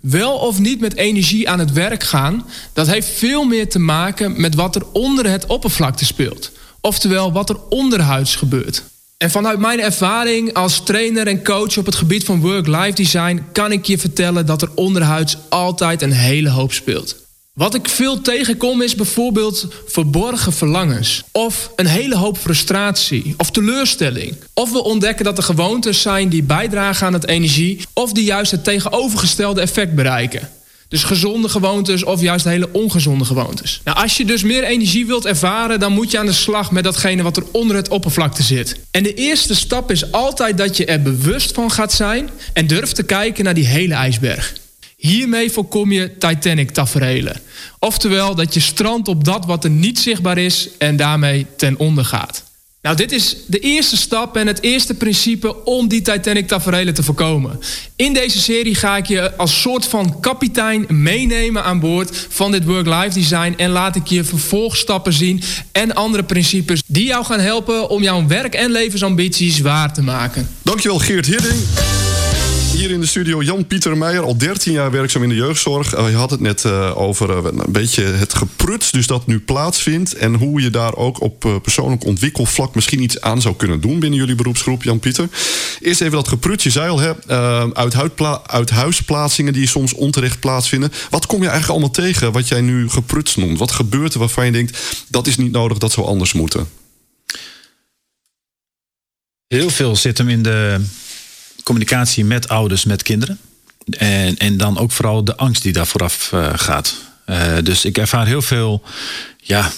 Wel of niet met energie aan het werk gaan, dat heeft veel meer te maken met wat er onder het oppervlakte speelt. Oftewel wat er onderhuids gebeurt. En vanuit mijn ervaring als trainer en coach op het gebied van work-life design kan ik je vertellen dat er onderhuids altijd een hele hoop speelt. Wat ik veel tegenkom is bijvoorbeeld verborgen verlangens. Of een hele hoop frustratie of teleurstelling. Of we ontdekken dat er gewoontes zijn die bijdragen aan het energie... of die juist het tegenovergestelde effect bereiken. Dus gezonde gewoontes of juist hele ongezonde gewoontes. Nou, als je dus meer energie wilt ervaren, dan moet je aan de slag met datgene wat er onder het oppervlakte zit. En de eerste stap is altijd dat je er bewust van gaat zijn en durft te kijken naar die hele ijsberg. Hiermee voorkom je Titanic-taferelen. Oftewel dat je strandt op dat wat er niet zichtbaar is en daarmee ten onder gaat. Nou, dit is de eerste stap en het eerste principe om die Titanic-taferelen te voorkomen. In deze serie ga ik je als soort van kapitein meenemen aan boord van dit work-life design en laat ik je vervolgstappen zien en andere principes die jou gaan helpen om jouw werk- en levensambities waar te maken. Dankjewel Geert Hidding hier in de studio Jan-Pieter Meijer, al 13 jaar werkzaam in de jeugdzorg. Je had het net uh, over uh, een beetje het gepruts, dus dat nu plaatsvindt. En hoe je daar ook op persoonlijk ontwikkelvlak misschien iets aan zou kunnen doen binnen jullie beroepsgroep, Jan-Pieter. Eerst even dat gepruts. Je zei al, hè, uit, uit huisplaatsingen die soms onterecht plaatsvinden. Wat kom je eigenlijk allemaal tegen wat jij nu gepruts noemt? Wat gebeurt er waarvan je denkt, dat is niet nodig, dat zou anders moeten? Heel veel zit hem in de communicatie met ouders, met kinderen. En, en dan ook vooral de angst die daar vooraf uh, gaat. Uh, dus ik ervaar heel veel ja,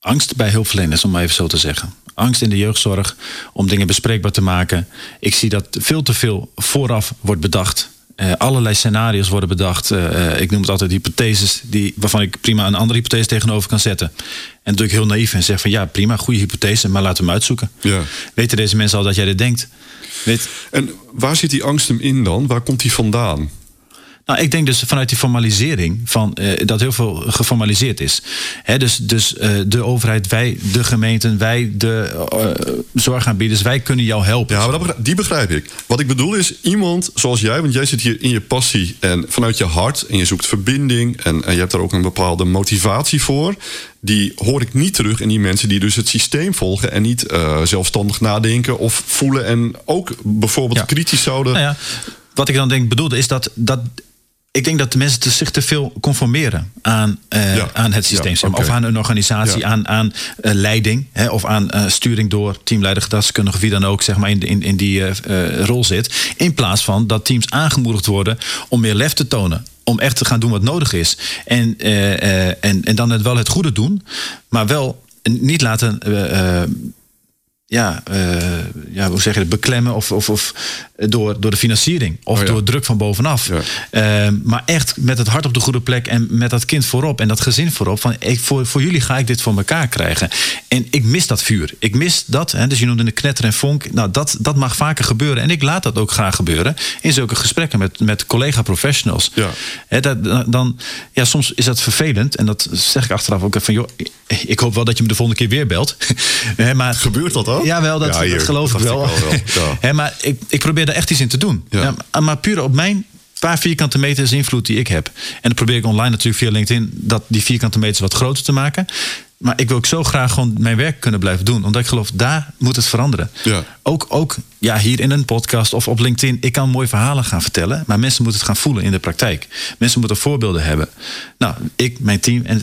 angst bij hulpverleners, om maar even zo te zeggen. Angst in de jeugdzorg om dingen bespreekbaar te maken. Ik zie dat veel te veel vooraf wordt bedacht. Uh, allerlei scenario's worden bedacht. Uh, ik noem het altijd hypotheses die, waarvan ik prima een andere hypothese tegenover kan zetten. En doe ik heel naïef en zeg van ja, prima, goede hypothese, maar laten we hem uitzoeken. Ja. Weten deze mensen al dat jij dit denkt? En waar zit die angst hem in dan? Waar komt die vandaan? Nou, ik denk dus vanuit die formalisering van uh, dat heel veel geformaliseerd is. He, dus dus uh, de overheid, wij, de gemeenten, wij, de uh, zorgaanbieders, wij kunnen jou helpen. Ja, maar dat, die begrijp ik. Wat ik bedoel is iemand zoals jij, want jij zit hier in je passie en vanuit je hart en je zoekt verbinding en, en je hebt daar ook een bepaalde motivatie voor. Die hoor ik niet terug in die mensen die dus het systeem volgen en niet zelfstandig nadenken of voelen en ook bijvoorbeeld ja. kritisch zouden. Nou ja, wat ik dan denk bedoelde is dat, dat ik denk dat de mensen zich te veel conformeren aan, uh, ja. aan het systeem. Ja, okay. Of aan een organisatie, ja. aan, aan uh, leiding. Hè, of aan uh, sturing door teamleider, gedragskundige, wie dan ook zeg maar, in, in, in die rol zit. In plaats van dat teams aangemoedigd worden om meer lef te tonen. Om echt te gaan doen wat nodig is. En, en, en dan het wel het goede doen. Maar wel niet laten ja, uh, ja, hoe zeg je het, beklemmen of, of, of door, door de financiering of oh ja. door druk van bovenaf. Ja. Uh, maar echt met het hart op de goede plek en met dat kind voorop en dat gezin voorop. Van ik, voor, voor jullie ga ik dit voor elkaar krijgen. En ik mis dat vuur. Ik mis dat. Hè, dus je noemde de knetter en vonk. Nou, dat, dat mag vaker gebeuren. En ik laat dat ook graag gebeuren in zulke gesprekken met, met collega-professionals. Ja. Hè, dat, dan, ja, soms is dat vervelend. En dat zeg ik achteraf ook van, joh, ik hoop wel dat je me de volgende keer weer belt. maar, Gebeurt dat ook? Ja, wel, dat, ja, dat geloof ik wel. wel. He, maar ik, ik probeer daar echt iets in te doen. Ja. Ja, maar puur op mijn paar vierkante meters invloed die ik heb. En dan probeer ik online natuurlijk via LinkedIn... dat die vierkante meters wat groter te maken. Maar ik wil ook zo graag gewoon mijn werk kunnen blijven doen. Omdat ik geloof, daar moet het veranderen. Ja. Ook, ook ja, hier in een podcast of op LinkedIn. Ik kan mooie verhalen gaan vertellen. Maar mensen moeten het gaan voelen in de praktijk. Mensen moeten voorbeelden hebben. Nou, ik, mijn team en,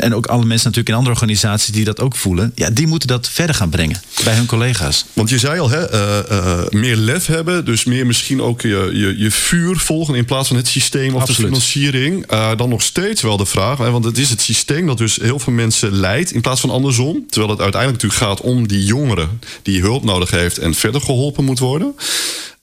en ook alle mensen natuurlijk in andere organisaties die dat ook voelen. Ja, die moeten dat verder gaan brengen bij hun collega's. Want je zei al, hè, uh, uh, meer lef hebben. Dus meer misschien ook je, je, je vuur volgen in plaats van het systeem of Absoluut. de financiering. Uh, dan nog steeds wel de vraag. Hè, want het is het systeem dat dus heel veel mensen leidt in plaats van andersom. Terwijl het uiteindelijk natuurlijk gaat om die jongeren die hulp nodig heeft en verder geholpen moet worden.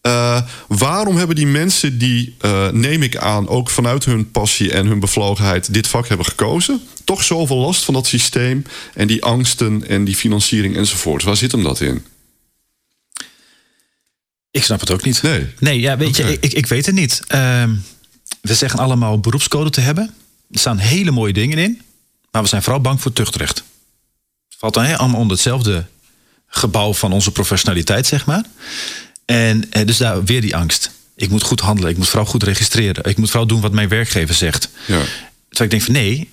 Uh, waarom hebben die mensen die, uh, neem ik aan, ook vanuit hun passie en hun bevlogenheid dit vak hebben gekozen, toch zoveel last van dat systeem en die angsten en die financiering enzovoort? Waar zit hem dat in? Ik snap het ook niet. Nee. Nee, ja, weet je, ik, ik weet het niet. Uh, we zeggen allemaal beroepscode te hebben. Er staan hele mooie dingen in. Maar we zijn vooral bang voor tuchtrecht. Het valt dan allemaal onder hetzelfde gebouw van onze professionaliteit, zeg maar. En eh, dus daar weer die angst. Ik moet goed handelen, ik moet vooral goed registreren. Ik moet vooral doen wat mijn werkgever zegt. Ja. Terwijl ik denk van nee,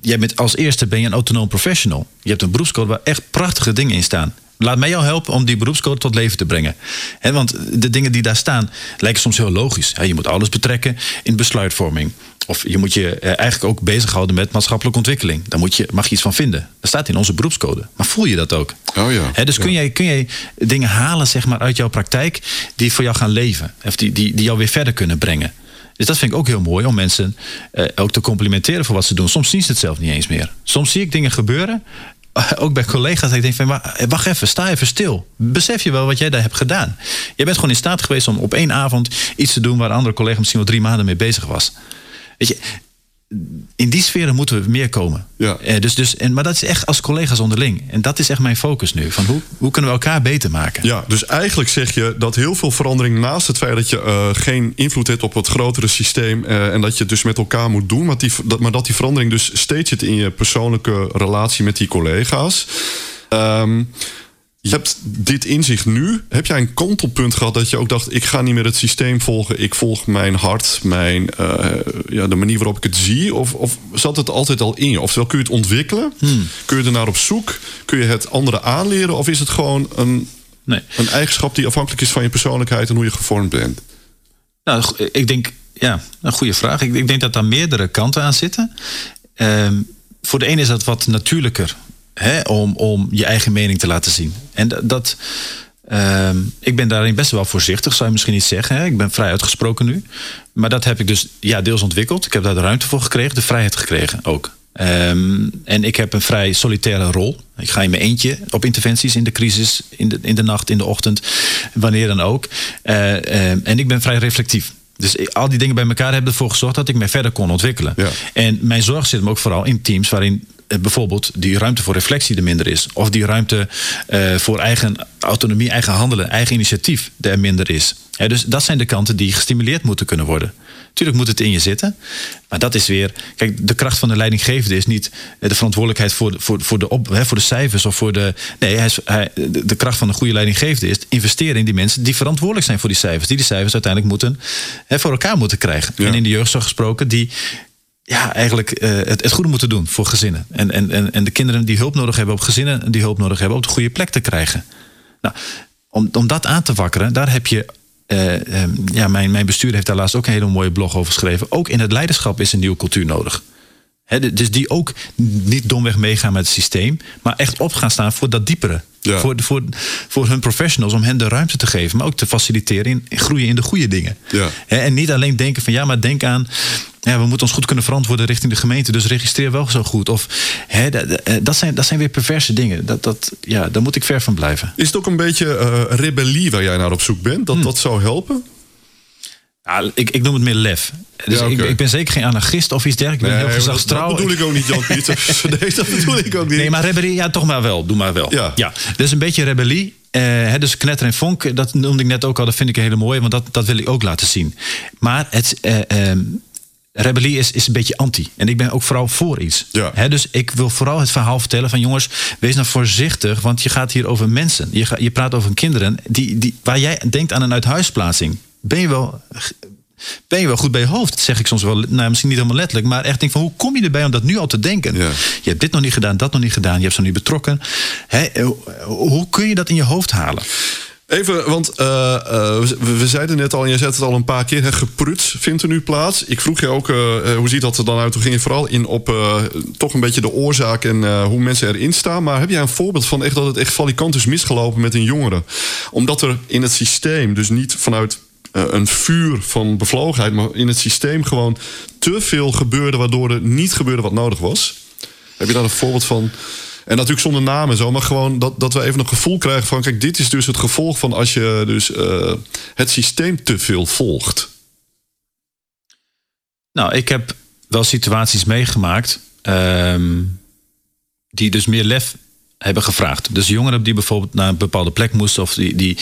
jij bent als eerste ben je een autonoom professional. Je hebt een beroepscode waar echt prachtige dingen in staan. Laat mij jou helpen om die beroepscode tot leven te brengen. He, want de dingen die daar staan lijken soms heel logisch. He, je moet alles betrekken in besluitvorming. Of je moet je eh, eigenlijk ook bezighouden met maatschappelijke ontwikkeling. Daar moet je, mag je iets van vinden. Dat staat in onze beroepscode. Maar voel je dat ook? Oh ja. He, dus kun, jij, kun jij dingen halen zeg maar, uit jouw praktijk die voor jou gaan leven? Of die, die, die jou weer verder kunnen brengen? Dus dat vind ik ook heel mooi om mensen eh, ook te complimenteren voor wat ze doen. Soms zien ze het zelf niet eens meer. Soms zie ik dingen gebeuren ook bij collega's, dat ik denk van, wa- wacht even, sta even stil. Besef je wel wat jij daar hebt gedaan? Je bent gewoon in staat geweest om op één avond iets te doen waar een andere collega misschien wel drie maanden mee bezig was. Weet je, in die sferen moeten we meer komen. Ja. Eh, dus, dus, en, maar dat is echt als collega's onderling. En dat is echt mijn focus nu. Van hoe, hoe kunnen we elkaar beter maken? Ja, dus eigenlijk zeg je dat heel veel verandering naast het feit dat je uh, geen invloed hebt op het grotere systeem uh, en dat je het dus met elkaar moet doen, maar, die, dat, maar dat die verandering dus steeds zit in je persoonlijke relatie met die collega's. Um, je hebt dit inzicht nu. Heb jij een kantelpunt gehad dat je ook dacht: ik ga niet meer het systeem volgen, ik volg mijn hart, mijn, uh, ja, de manier waarop ik het zie? Of, of zat het altijd al in je? Oftewel, kun je het ontwikkelen? Hmm. Kun je er naar op zoek? Kun je het anderen aanleren? Of is het gewoon een, Nee. een eigenschap die afhankelijk is van je persoonlijkheid en hoe je gevormd bent? Nou, ik denk, ja, een goede vraag. Ik, ik denk dat daar meerdere kanten aan zitten. Ehm, voor de ene is dat wat natuurlijker hè, om, om je eigen mening te laten zien. En dat. ehm, ik ben daarin best wel voorzichtig, zou je misschien niet zeggen. Hè? Ik ben vrij uitgesproken nu. Maar dat heb ik dus ja, deels ontwikkeld. Ik heb daar de ruimte voor gekregen, de vrijheid gekregen ook. Ehm, en ik heb een vrij solitaire rol. Ik ga in mijn eentje op interventies in de crisis, in de, in de nacht, in de ochtend, wanneer dan ook. Eh, ehm, en ik ben vrij reflectief. Dus al die dingen bij elkaar hebben ervoor gezorgd dat ik mij verder kon ontwikkelen. Ja. En mijn zorg zit hem ook vooral in teams waarin bijvoorbeeld die ruimte voor reflectie er minder is. Of die ruimte eh, voor eigen autonomie, eigen handelen, eigen initiatief er minder is. Dus dat zijn de kanten die gestimuleerd moeten kunnen worden. Tuurlijk moet het in je zitten. Maar dat is weer. Kijk, de kracht van de leidinggevende is niet eh, de verantwoordelijkheid voor, de- voor, voor, de, op, hè, voor de cijfers of voor de. Nee, hij hij, de, de kracht van een goede leidinggevende is investeren in die mensen die verantwoordelijk zijn voor die cijfers. Die die cijfers uiteindelijk moeten hè, voor elkaar moeten krijgen. Ja. En in de jeugdzorg gesproken, die ja, eigenlijk eh, het, het goede moeten doen voor gezinnen. En, en, en, en de kinderen die hulp nodig hebben op gezinnen die hulp nodig hebben op de goede plek te krijgen. Nou, om, om dat aan te wakkeren, daar heb je. eh, ehm, ja, mijn, mijn bestuur heeft daar laatst ook een hele mooie blog over geschreven. Ook in het leiderschap is een nieuwe cultuur nodig. Hè, de- dus die ook niet domweg meegaan met het systeem, maar echt op gaan staan voor dat diepere. Ja. Voor, voor, voor hun professionals, om hen de ruimte te geven, maar ook te faciliteren in, in groeien in de goede dingen. Ja. En niet alleen denken van ja, maar denk aan, ja, we moeten ons goed kunnen verantwoorden richting de gemeente, dus registreer wel zo goed. Of hè, dat, dat, zijn, dat zijn weer perverse dingen. Dat, dat, ja, daar moet ik ver van blijven. Is het ook een beetje eh, rebellie waar jij naar op zoek bent? Hm. Dat dat zou helpen? Ja, ik, ik noem het meer lef. Dus Ja, ik, ik ben zeker geen anarchist of iets dergelijks. Ik ben heel maar dat, gezagstrouw. dat bedoel ik ook niet, Jan Pieters. nee, dat bedoel ik ook niet. Nee, maar rebellie, ja, toch maar wel. Doe maar wel. Ja. Dus een beetje rebellie. Eh, hè, dus knetter en vonk, dat noemde ik net ook al. Dat vind ik een hele mooie, want dat, dat wil ik ook laten zien. Maar het, eh, ehm, rebellie is, is een beetje anti. En ik ben ook vooral voor iets. Ja. Dus ik wil vooral het verhaal vertellen van... jongens, wees nou voorzichtig, want je gaat hier over mensen. Je, ga, je praat over kinderen die, die, waar jij denkt aan een uithuisplaatsing. Ben je wel... Ben je wel goed bij je hoofd? Dat zeg ik soms wel, nou, misschien niet helemaal letterlijk, maar echt denk van hoe kom je erbij om dat nu al te denken? Ja. Je hebt dit nog niet gedaan, dat nog niet gedaan, je hebt ze nog niet betrokken. Hè, eh, hoe kun je dat in je hoofd halen? Even, want eh, eh, we, zeiden net al, en jij zet het al een paar keer, hè, gepruts vindt er nu plaats. Ik vroeg je ook, eh, hoe ziet dat er dan uit? Toen ging je vooral in op toch een beetje de oorzaak en hoe mensen erin staan. Maar heb jij een voorbeeld van echt dat het echt valikant is misgelopen met een jongere? Omdat er in het systeem, dus niet vanuit een vuur van bevlogenheid, maar in het systeem gewoon te veel gebeurde, waardoor er niet gebeurde wat nodig was? Heb je daar een voorbeeld van? En natuurlijk zonder namen en zo, maar gewoon dat, dat we even een gevoel krijgen van... kijk, dit is dus het gevolg van als je dus eh, het systeem te veel volgt. Nou, ik heb wel situaties meegemaakt ehm, die dus meer lef hebben gevraagd. Dus jongeren die bijvoorbeeld naar een bepaalde plek moesten of die, die,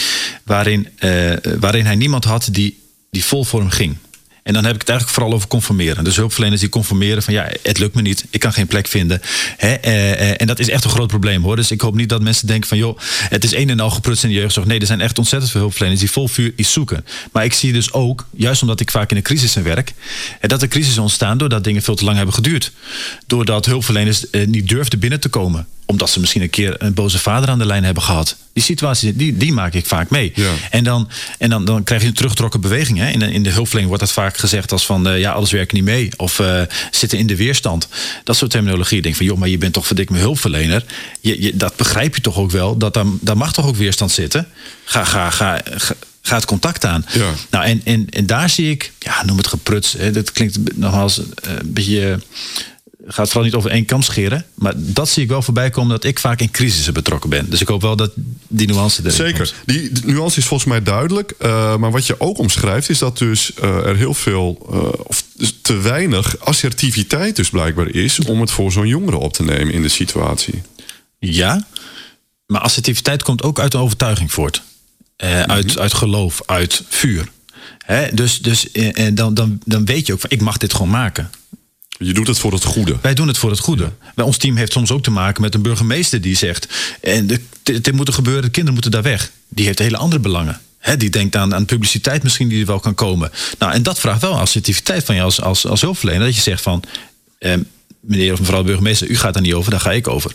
waarin, eh, waarin hij niemand had die, die vol voor hem ging. En dan heb ik het eigenlijk vooral over conformeren. Dus hulpverleners die conformeren van ja, het lukt me niet, ik kan geen plek vinden. Hè, eh, eh, en dat is echt een groot probleem hoor. Dus ik hoop niet dat mensen denken van joh, het is een en al geprutst in de jeugdzorg. Nee, er zijn echt ontzettend veel hulpverleners die vol vuur iets zoeken. Maar ik zie dus ook, juist omdat ik vaak in de crisis werk, eh, dat er crisis ontstaan doordat dingen veel te lang hebben geduurd. Doordat hulpverleners niet durfden binnen te komen omdat ze misschien een keer een boze vader aan de lijn hebben gehad. Die situatie, die, die maak ik vaak mee. Ja. En, dan, en dan, dan krijg je een teruggetrokken beweging. Hè? In, de, in de hulpverlening wordt dat vaak gezegd als van... eh, ja, alles werkt niet mee. Of eh, zitten in de weerstand. Dat soort terminologie. Ik denk van, joh, maar je bent toch verdikt mijn hulpverlener. Je, je, dat begrijp je toch ook wel. Dat daar, daar mag toch ook weerstand zitten. Ga, ga, ga, ga, ga het contact aan. Ja. Nou, en, en, en daar zie ik... Ja, noem het gepruts. Hè? Dat klinkt nogmaals eh, een beetje gaat vooral niet over één kam scheren. Maar dat zie ik wel voorbij komen dat ik vaak in crisissen betrokken ben. Dus ik hoop wel dat die nuance erin Zeker. komt. Die de nuance is volgens mij duidelijk. Eh, maar wat je ook omschrijft is dat dus eh, er heel veel... eh, of dus te weinig assertiviteit dus blijkbaar is... om het voor zo'n jongere op te nemen in de situatie. Ja, maar assertiviteit komt ook uit een overtuiging voort. Uit, uit geloof, uit vuur. Hè? Dus, dus en dan, dan, dan weet je ook van ik mag dit gewoon maken. Je doet het voor het goede. Wij doen het voor het goede. Bij ons team heeft soms ook te maken met een burgemeester die zegt... en de- dit moet er gebeuren, de kinderen moeten daar weg. Die heeft hele andere belangen. Hè, die denkt aan, aan publiciteit misschien die er wel kan komen. Nou, en dat vraagt wel assertiviteit van je als, als, als hulpverlener. Dat je zegt van, eh, meneer of mevrouw burgemeester... u gaat daar niet over, daar ga ik over.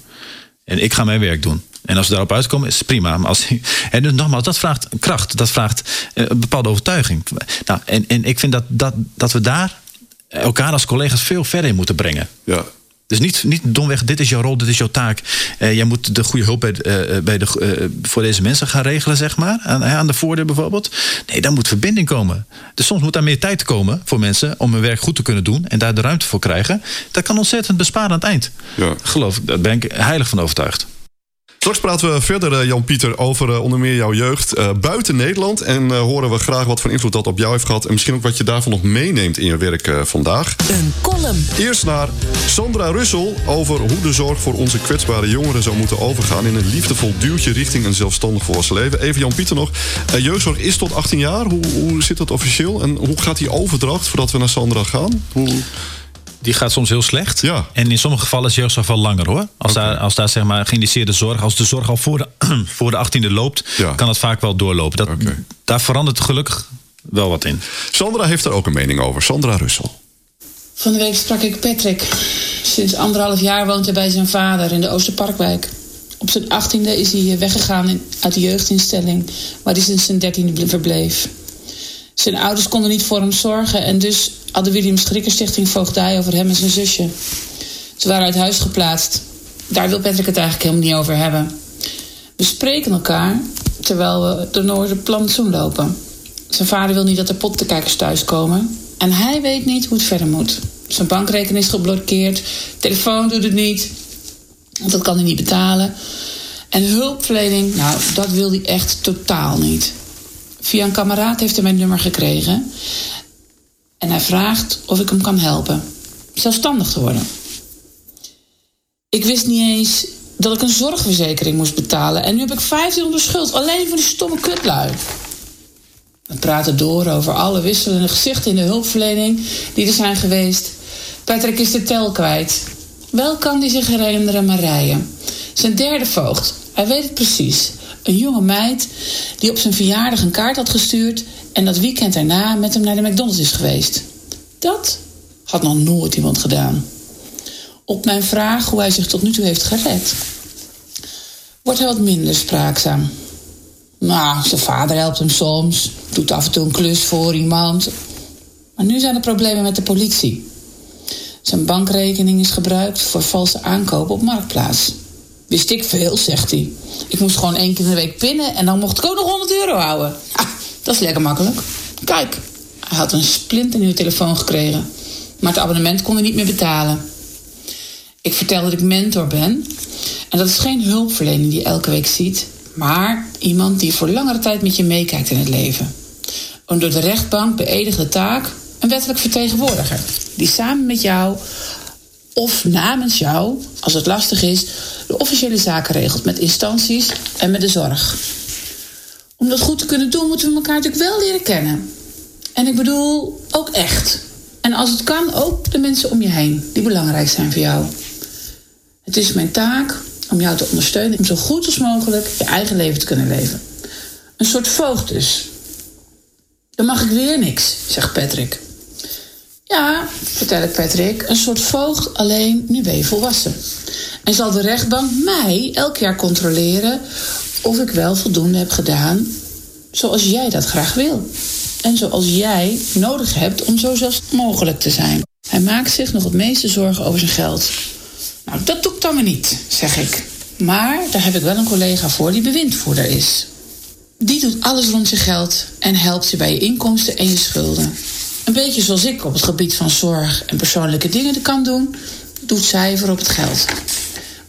En ik ga mijn werk doen. En als we daarop uitkomen, is het prima. Maar als, en dus nogmaals, dat vraagt kracht. Dat vraagt eh, een bepaalde overtuiging. Nou, en, en ik vind dat, dat, dat we daar elkaar als collega's veel verder in moeten brengen. Ja. Dus niet, niet domweg, dit is jouw rol, dit is jouw taak. Eh, jij moet de goede hulp bij, eh, bij de, eh, voor deze mensen gaan regelen, zeg maar. Aan, aan de voordeur bijvoorbeeld. Nee, daar moet verbinding komen. Dus soms moet daar meer tijd komen voor mensen om hun werk goed te kunnen doen. En daar de ruimte voor krijgen. Dat kan ontzettend besparen aan het eind. Ja. Geloof ik, daar ben ik heilig van overtuigd. Straks praten we verder, eh, Jan-Pieter, over eh, onder meer jouw jeugd eh, buiten Nederland. En horen we graag wat voor invloed dat op jou heeft gehad. En misschien ook wat je daarvan nog meeneemt in je werk vandaag. Een column Eerst naar Sandra Russel over hoe de zorg voor onze kwetsbare jongeren zou moeten overgaan in een liefdevol duwtje richting een zelfstandig volwassen leven. Even Jan-Pieter nog. Jeugdzorg is tot 18 jaar. Hoe, hoe zit dat officieel? En hoe gaat die overdracht voordat we naar Sandra gaan? Hoe... Die gaat soms heel slecht. Ja. En in sommige gevallen is jeugdzorg wel langer hoor. Als, daar, als daar zeg maar geïndiceerde zorg, als de zorg al voor de, voor de 18e loopt, Ja. kan het vaak wel doorlopen. Dat. Daar verandert gelukkig wel wat in. Sandra heeft er ook een mening over. Sandra Russel. Van de week sprak ik Patrick. Sinds anderhalf jaar woont hij bij zijn vader in de Oosterparkwijk. Op zijn achttiende is hij weggegaan in- uit de jeugdinstelling... waar hij sinds zijn dertiende verbleef. Zijn ouders konden niet voor hem zorgen... en dus had de William Schrikker Stichting voogdij over hem en zijn zusje. Ze waren uit huis geplaatst. Daar wil Patrick het eigenlijk helemaal niet over hebben. We spreken elkaar terwijl we door Noorderplantsoen lopen. Zijn vader wil niet dat de pottenkijkers thuiskomen. En hij weet niet hoe het verder moet. Zijn bankrekening is geblokkeerd. Telefoon doet het niet. Want dat kan hij niet betalen. En hulpverlening, nou, dat wil hij echt totaal niet. Via een kameraad heeft hij mijn nummer gekregen. En hij vraagt of ik hem kan helpen. Zelfstandig te worden. Ik wist niet eens dat ik een zorgverzekering moest betalen. En nu heb ik 1500 schuld. Alleen voor die stomme kutlui. We praten door over alle wisselende gezichten in de hulpverlening die er zijn geweest. Patrick is de tel kwijt. Wel kan hij zich herinneren Marije. Zijn derde voogd. Hij weet het precies. Een jonge meid die op zijn verjaardag een kaart had gestuurd... en dat weekend daarna met hem naar de McDonald's is geweest. Dat had nog nooit iemand gedaan. Op mijn vraag hoe hij zich tot nu toe heeft gered... wordt hij wat minder spraakzaam. Nou, zijn vader helpt hem soms. Doet af en toe een klus voor iemand. Maar nu zijn er problemen met de politie. Zijn bankrekening is gebruikt voor valse aankopen op Marktplaats. Wist ik veel, zegt hij. Ik moest gewoon één keer in de week pinnen en dan mocht ik ook nog 100 euro houden. Ah, dat is lekker makkelijk. Kijk, hij had een splinternieuwe telefoon gekregen. Maar het abonnement kon hij niet meer betalen. Ik vertel dat ik mentor ben. En dat is geen hulpverlening die je elke week ziet, maar iemand die voor langere tijd met je meekijkt in het leven. Een door de rechtbank beëdigde taak, een wettelijk vertegenwoordiger, die samen met jou of namens jou, als het lastig is, de officiële zaken regelt met instanties en met de zorg. Om dat goed te kunnen doen, moeten we elkaar natuurlijk wel leren kennen. En ik bedoel ook echt. En als het kan, ook de mensen om je heen die belangrijk zijn voor jou. Het is mijn taak om jou te ondersteunen om zo goed als mogelijk je eigen leven te kunnen leven. Een soort voogd dus. Dan mag ik weer niks, zegt Patrick. Ja, vertel ik Patrick, een soort voogd, alleen nu ben volwassen. En zal de rechtbank mij elk jaar controleren of ik wel voldoende heb gedaan zoals jij dat graag wil. En zoals jij nodig hebt om zo zelfs mogelijk te zijn. Hij maakt zich nog het meeste zorgen over zijn geld. Nou, dat doe ik dan maar niet, zeg ik. Maar daar heb ik wel een collega voor die bewindvoerder is. Die doet alles rond je geld en helpt je bij je inkomsten en je schulden. Een beetje zoals ik op het gebied van zorg en persoonlijke dingen kan doen, doet zij voor op het geld.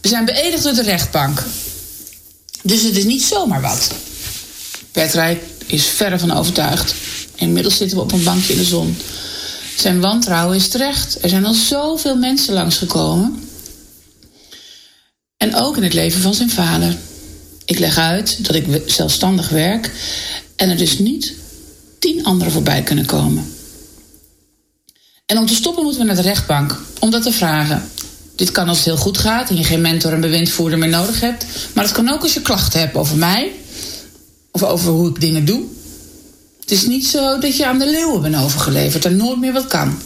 We zijn beëdigd door de rechtbank. Dus het is niet zomaar wat. Patrick is verre van overtuigd. Inmiddels zitten we op een bankje in de zon. Zijn wantrouwen is terecht. Er zijn al zoveel mensen langsgekomen. En ook in het leven van zijn vader. Ik leg uit dat ik zelfstandig werk en er dus niet tien anderen voorbij kunnen komen. En om te stoppen moeten we naar de rechtbank om dat te vragen. Dit kan als het heel goed gaat en je geen mentor en bewindvoerder meer nodig hebt. Maar het kan ook als je klachten hebt over mij of over hoe ik dingen doe. Het is niet zo dat je aan de leeuwen bent overgeleverd en nooit meer wat kan.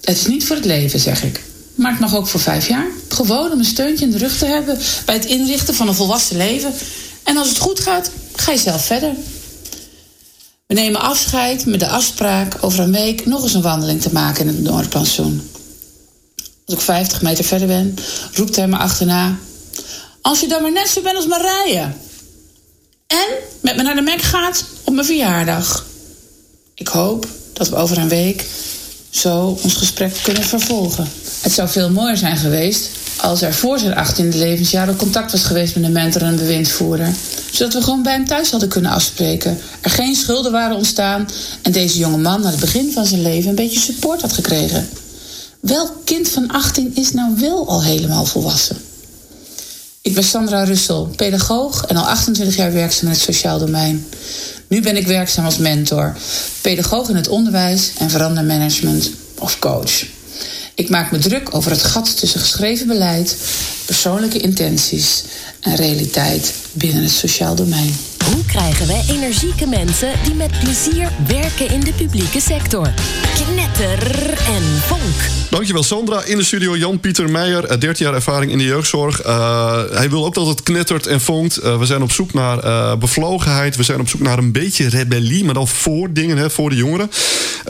Het is niet voor het leven, zeg ik. Maar het mag ook voor vijf jaar. Gewoon om een steuntje in de rug te hebben bij het inrichten van een volwassen leven. En als het goed gaat, ga je zelf verder. We nemen afscheid met de afspraak over een week nog eens een wandeling te maken in het Noordplantsoen. Als ik 50 meter verder ben, roept hij me achterna: Als je dan maar net zo bent als Marije. En met me naar de Mac gaat op mijn verjaardag. Ik hoop dat we over een week zo ons gesprek kunnen vervolgen. Het zou veel mooier zijn geweest als er voor zijn 18e levensjaar ook contact was geweest met een mentor en een bewindvoerder. Zodat we gewoon bij hem thuis hadden kunnen afspreken. Er geen schulden waren ontstaan en deze jonge man aan het begin van zijn leven een beetje support had gekregen. Welk kind van 18 is nou wel al helemaal volwassen? Ik ben Sandra Russel, pedagoog en al 28 jaar werkzaam in het sociaal domein. Nu ben ik werkzaam als mentor, pedagoog in het onderwijs en verandermanagement of coach. Ik maak me druk over het gat tussen geschreven beleid, persoonlijke intenties en realiteit binnen het sociaal domein. Hoe krijgen we energieke mensen die met plezier werken in de publieke sector? Knetter en vonk. Dankjewel Sandra. In de studio Jan-Pieter Meijer, eh, 13 jaar ervaring in de jeugdzorg. Uh, hij wil ook dat het knettert en vonkt. Uh, we zijn op zoek naar bevlogenheid. We zijn op zoek naar een beetje rebellie, maar dan voor dingen, hè, voor de jongeren.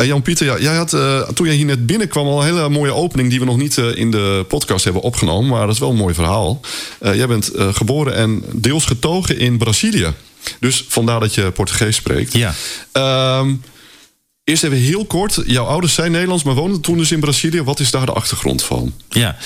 Jan-Pieter, ja, jij had toen jij hier net binnenkwam al een hele mooie opening... die we nog niet in de podcast hebben opgenomen. Maar dat is wel een mooi verhaal. jij bent geboren en deels getogen in Brazilië. Dus vandaar dat je Portugees spreekt. Ja. Ehm, eerst even heel kort. Jouw ouders zijn Nederlands, maar woonden toen dus in Brazilië. Wat is daar de achtergrond van? Ja.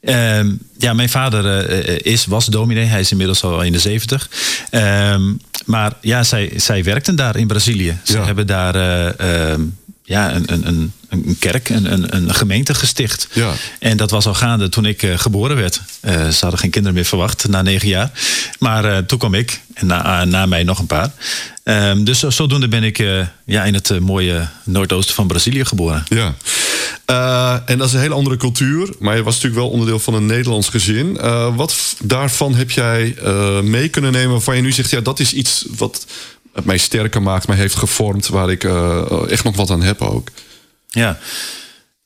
Uh, ja, mijn vader uh, is, was dominee. Hij is inmiddels al in de zeventig. Uh, maar ja, zij, zij werkten daar in Brazilië. Ze Ja. hebben daar uh, ja, een, een, een, een kerk, een, een, een gemeente gesticht. Ja. En dat was al gaande toen ik uh, geboren werd. Uh, ze hadden geen kinderen meer verwacht na negen jaar. Maar uh, toen kwam ik en na, na mij nog een paar. Um, dus zodoende ben ik uh, ja, in het mooie noordoosten van Brazilië geboren. Ja. En dat is een hele andere cultuur. Maar je was natuurlijk wel onderdeel van een Nederlands gezin. Wat daarvan heb jij mee kunnen nemen waarvan je nu zegt... ja, dat is iets wat mij sterker maakt, mij heeft gevormd... waar ik echt nog wat aan heb ook? Ja.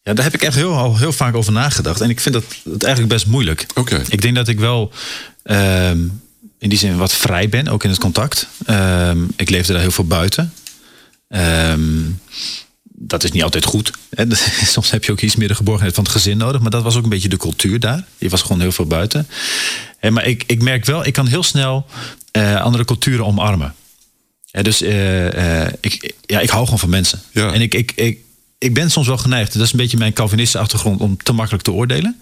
Ja, daar heb ik echt heel, heel vaak over nagedacht. En ik vind dat, dat eigenlijk best moeilijk. Okay. Ik denk dat ik wel um, in die zin wat vrij ben, ook in het contact. Um, ik leefde daar heel veel buiten. Um, dat is niet altijd goed. Hè? Soms heb je ook iets meer de geborgenheid van het gezin nodig. Maar dat was ook een beetje de cultuur daar. Je was gewoon heel veel buiten. Maar ik, ik merk wel, ik kan heel snel uh, andere culturen omarmen. Ja, dus uh, uh, ik, ja, ik hou gewoon van mensen. Ja. En ik, ik, ik, ik ben soms wel geneigd, dat is een beetje mijn Calvinistische achtergrond, om te makkelijk te oordelen.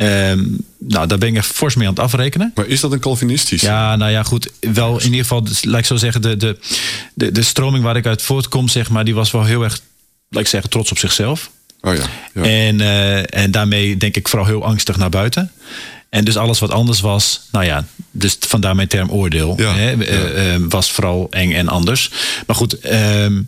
Um, nou, daar ben ik echt fors mee aan het afrekenen. Maar is dat een Calvinistisch? Ja, nou ja, goed. Wel in ieder geval, dus, laat ik zo zeggen, de, de, de, de stroming waar ik uit voortkom, zeg maar, die was wel heel erg, laat ik zeggen, trots op zichzelf. Oh ja. ja. En, uh, en daarmee denk ik vooral heel angstig naar buiten. En dus alles wat anders was, nou ja, dus vandaar mijn term oordeel, ja, hè, ja. Uh, was vooral eng en anders. Maar goed, uh, nou,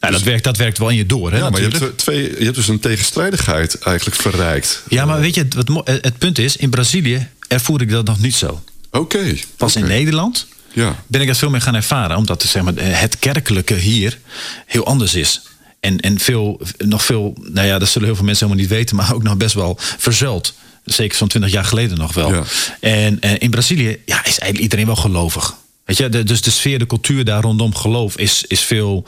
dus, dat, werkt, dat werkt wel in je door. Hè, ja, maar je hebt, twee, je hebt dus een tegenstrijdigheid eigenlijk verrijkt. Ja, maar weet je, het, het, het punt is, in Brazilië ervoer ik dat nog niet zo. Oké. Okay, Pas okay. in Nederland ja. ben ik dat veel meer gaan ervaren. Omdat zeg maar, het kerkelijke hier heel anders is. En, en veel, nog veel, nou ja, dat zullen heel veel mensen helemaal niet weten, maar ook nog best wel verzuild. Zeker zo'n twintig jaar geleden nog wel. Ja. En, en in Brazilië ja, is eigenlijk iedereen wel gelovig. Weet je, de, dus de sfeer, de cultuur daar rondom geloof is, is veel,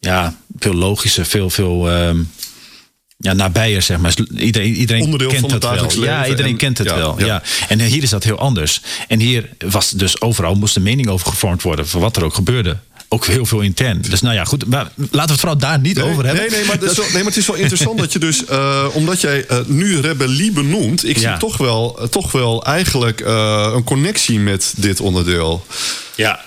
ja, veel logischer, veel, veel um, ja, nabijer, zeg maar. Iedereen, iedereen Onderdeel kent van het het wel. dagelijks Ja, leven iedereen en- kent het ja, wel. ja. Ja. En hier is dat heel anders. En hier was dus overal moest een mening over gevormd worden, voor wat er ook gebeurde. Ook heel veel intern. Dus nou ja, goed. Maar laten we het vooral daar niet Nee, over hebben. Nee, nee, maar, dat wel, nee, maar het is wel interessant dat je dus, uh, omdat jij uh, nu rebellie benoemt, ik Ja. zie toch wel, uh, toch wel eigenlijk een connectie met dit onderdeel. Ja,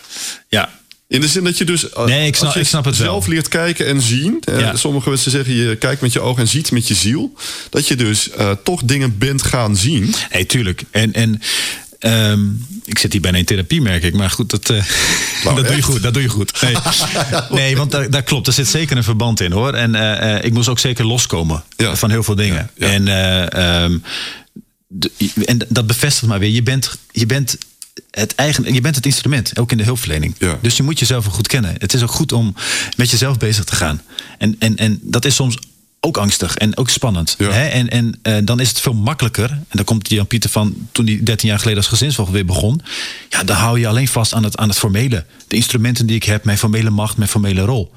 ja. In de zin dat je dus Nee, ik snap- als je ik snap het wel. zelf leert kijken en zien. eh, Ja. Sommige mensen zeggen je kijkt met je ogen en ziet met je ziel. Dat je dus uh, toch dingen bent gaan zien. Nee, tuurlijk. En, en ehm, ik zit hier bijna in therapie, merk ik. Maar goed, dat, eh, dat doe je goed. Dat doe je goed. Nee, nee want daar, daar klopt. Er zit zeker een verband in, hoor. En eh, eh, ik moest ook zeker loskomen Ja. van heel veel dingen. Ja, ja. En, eh, ehm, de- en dat bevestigt maar weer. Je bent, je bent het eigen, je bent het instrument, ook in de hulpverlening. Ja. Dus je moet jezelf ook goed kennen. Het is ook goed om met jezelf bezig te gaan. En, en, en dat is soms ook angstig en ook spannend. Ja. Hè? En, en eh, dan is het veel makkelijker. En dan komt Jan-Pieter van toen hij 13 jaar geleden als gezinsvoogd weer begon. Ja, dan hou je alleen vast aan het, aan het formele. De instrumenten die ik heb, mijn formele macht, mijn formele rol.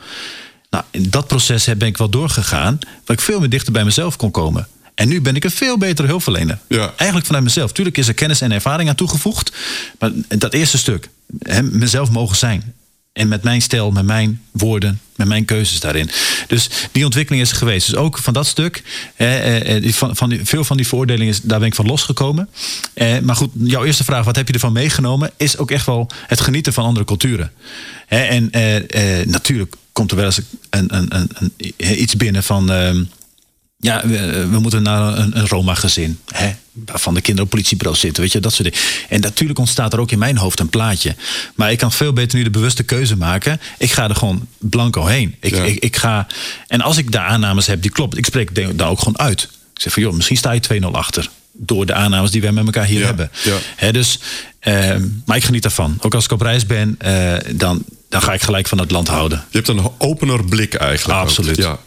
Nou, in dat proces heb- ben ik wel doorgegaan, waar ik veel meer dichter bij mezelf kon komen. En nu ben ik een veel betere hulpverlener. Ja. Eigenlijk vanuit mezelf. Tuurlijk is er kennis en ervaring aan toegevoegd. Maar dat eerste stuk, hè, mezelf mogen zijn. En met mijn stijl, met mijn woorden, met mijn keuzes daarin. Dus die ontwikkeling is er geweest. Dus ook van dat stuk, eh, eh, van, van die, veel van die veroordelingen, daar ben ik van losgekomen. Eh, maar goed, jouw eerste vraag, wat heb je ervan meegenomen? Is ook echt wel het genieten van andere culturen. En eh, natuurlijk komt er wel eens een, een, een, een iets binnen van. Ja, we, we moeten naar een, een Roma-gezin. Hè? Waarvan de kinderen op politiebureau zitten. Weet je, dat soort dingen. En natuurlijk ontstaat er ook in mijn hoofd een plaatje. Maar ik kan veel beter nu de bewuste keuze maken. Ik ga er gewoon blanco heen. Ik, Ja. ik, ik ga, en als ik daar aannames heb die klopt, ik spreek daar ook gewoon uit. Ik zeg van joh, misschien sta je 2-0 achter. Door de aannames die wij met elkaar hier Ja, hebben. ja. Hè, dus, ehm, maar ik geniet daarvan. Ook als ik op reis ben, eh, dan, dan ga ik gelijk van het land houden. Je hebt een opener blik eigenlijk. ook. Absoluut. Ja.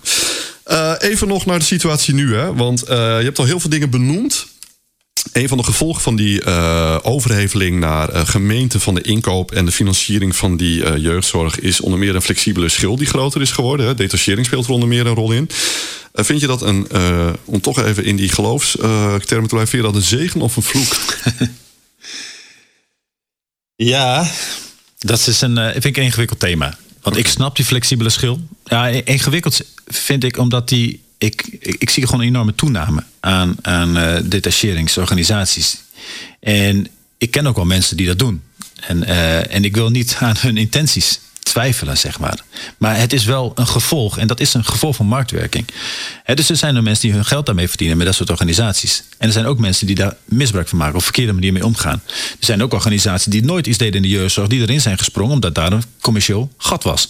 Eh, even nog naar de situatie nu, hè? want eh, je hebt al heel veel dingen benoemd. Een van de gevolgen van die eh, overheveling naar eh, gemeenten van de inkoop en de financiering van die jeugdzorg is onder meer een flexibele schil die groter is geworden. Hè? Detachering speelt er onder meer een rol in. Vind je dat een, om toch even in die geloofstermen te blijven, vind je dat een zegen of een vloek? Ja, dat is een, vind ik een ingewikkeld thema. Want ik snap die flexibele schil. Ja, ingewikkeld vind ik omdat die. Ik, ik, zie gewoon een enorme toename aan, aan eh, detacheringsorganisaties. En ik ken ook wel mensen die dat doen. En, eh, en ik wil niet aan hun intenties twijfelen, zeg maar. Maar het is wel een gevolg, en dat is een gevolg van marktwerking. Hè, dus er zijn er mensen die hun geld daarmee verdienen met dat soort organisaties. En er zijn ook mensen die daar misbruik van maken of verkeerde manier mee omgaan. Er zijn ook organisaties die nooit iets deden in de jeugdzorg, die erin zijn gesprongen omdat daar een commercieel gat was.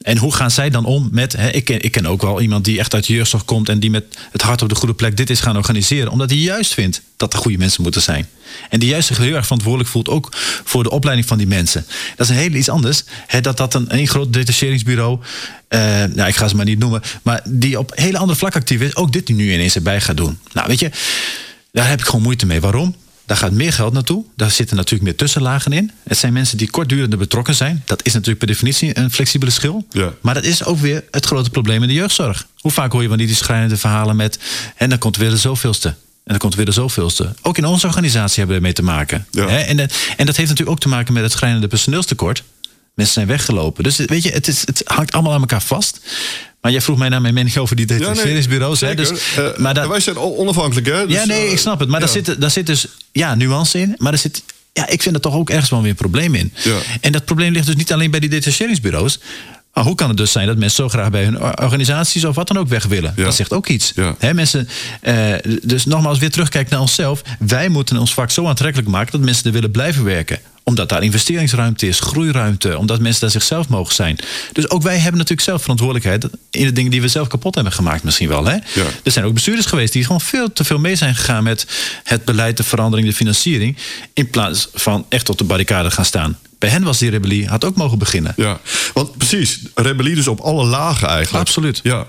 En hoe gaan zij dan om met. Hè, ik, ken, ik ken ook wel iemand die echt uit de jeugdzorg komt en die met het hart op de goede plek dit is gaan organiseren. Omdat hij juist vindt dat er goede mensen moeten zijn. En die juist zich heel erg verantwoordelijk voelt ook voor de opleiding van die mensen. Dat is een hele iets anders. Hè, dat dat een, een groot detacheringsbureau. eh nou, ik ga ze maar niet noemen. Maar die op hele andere vlak actief is. Ook dit nu ineens erbij gaat doen. Nou, weet je, daar heb ik gewoon moeite mee. Waarom? Daar gaat meer geld naartoe. Daar zitten natuurlijk meer tussenlagen in. Het zijn mensen die kortdurende betrokken zijn. Dat is natuurlijk per definitie een flexibele schil. Ja. Maar dat is ook weer het grote probleem in de jeugdzorg. Hoe vaak hoor je van die schrijnende verhalen met... en dan komt weer de zoveelste. En dan komt weer de zoveelste. Ook in onze organisatie hebben we ermee te maken. Ja. Hè? En, dat- en dat heeft natuurlijk ook te maken met het schrijnende personeelstekort. Mensen zijn weggelopen. Dus weet je, het, is, het hangt allemaal aan elkaar vast. Maar jij vroeg mij naar mijn mening over die detacheringsbureaus. hè? zeker. Dus, Eh, maar dat, wij zijn on- onafhankelijk, hè? Dus, ja, nee, eh, ik snap het. Maar ja. daar, zit, daar zit dus ja, nuance in. Maar er zit, ja, ik vind er toch ook ergens wel weer een probleem in. Ja. En dat probleem ligt dus niet alleen bij die detacheringsbureaus. Maar hoe kan het dus zijn dat mensen zo graag bij hun or- organisaties of wat dan ook weg willen? Ja. Dat zegt ook iets. Ja. Mensen, eh, dus nogmaals weer terugkijken naar onszelf. Wij moeten ons vak zo aantrekkelijk maken dat mensen er willen blijven werken. Omdat daar investeringsruimte is, groeiruimte. Omdat mensen daar zichzelf mogen zijn. Dus ook wij hebben natuurlijk zelf verantwoordelijkheid in de dingen die we zelf kapot hebben gemaakt misschien wel. Hè? Ja. Er zijn ook bestuurders geweest die gewoon veel te veel mee zijn gegaan met het beleid, de verandering, de financiering. In plaats van echt op de barricade gaan staan. Bij hen was die rebellie, had ook mogen beginnen. Ja, want precies, rebellie dus op alle lagen eigenlijk. Absoluut. Ja.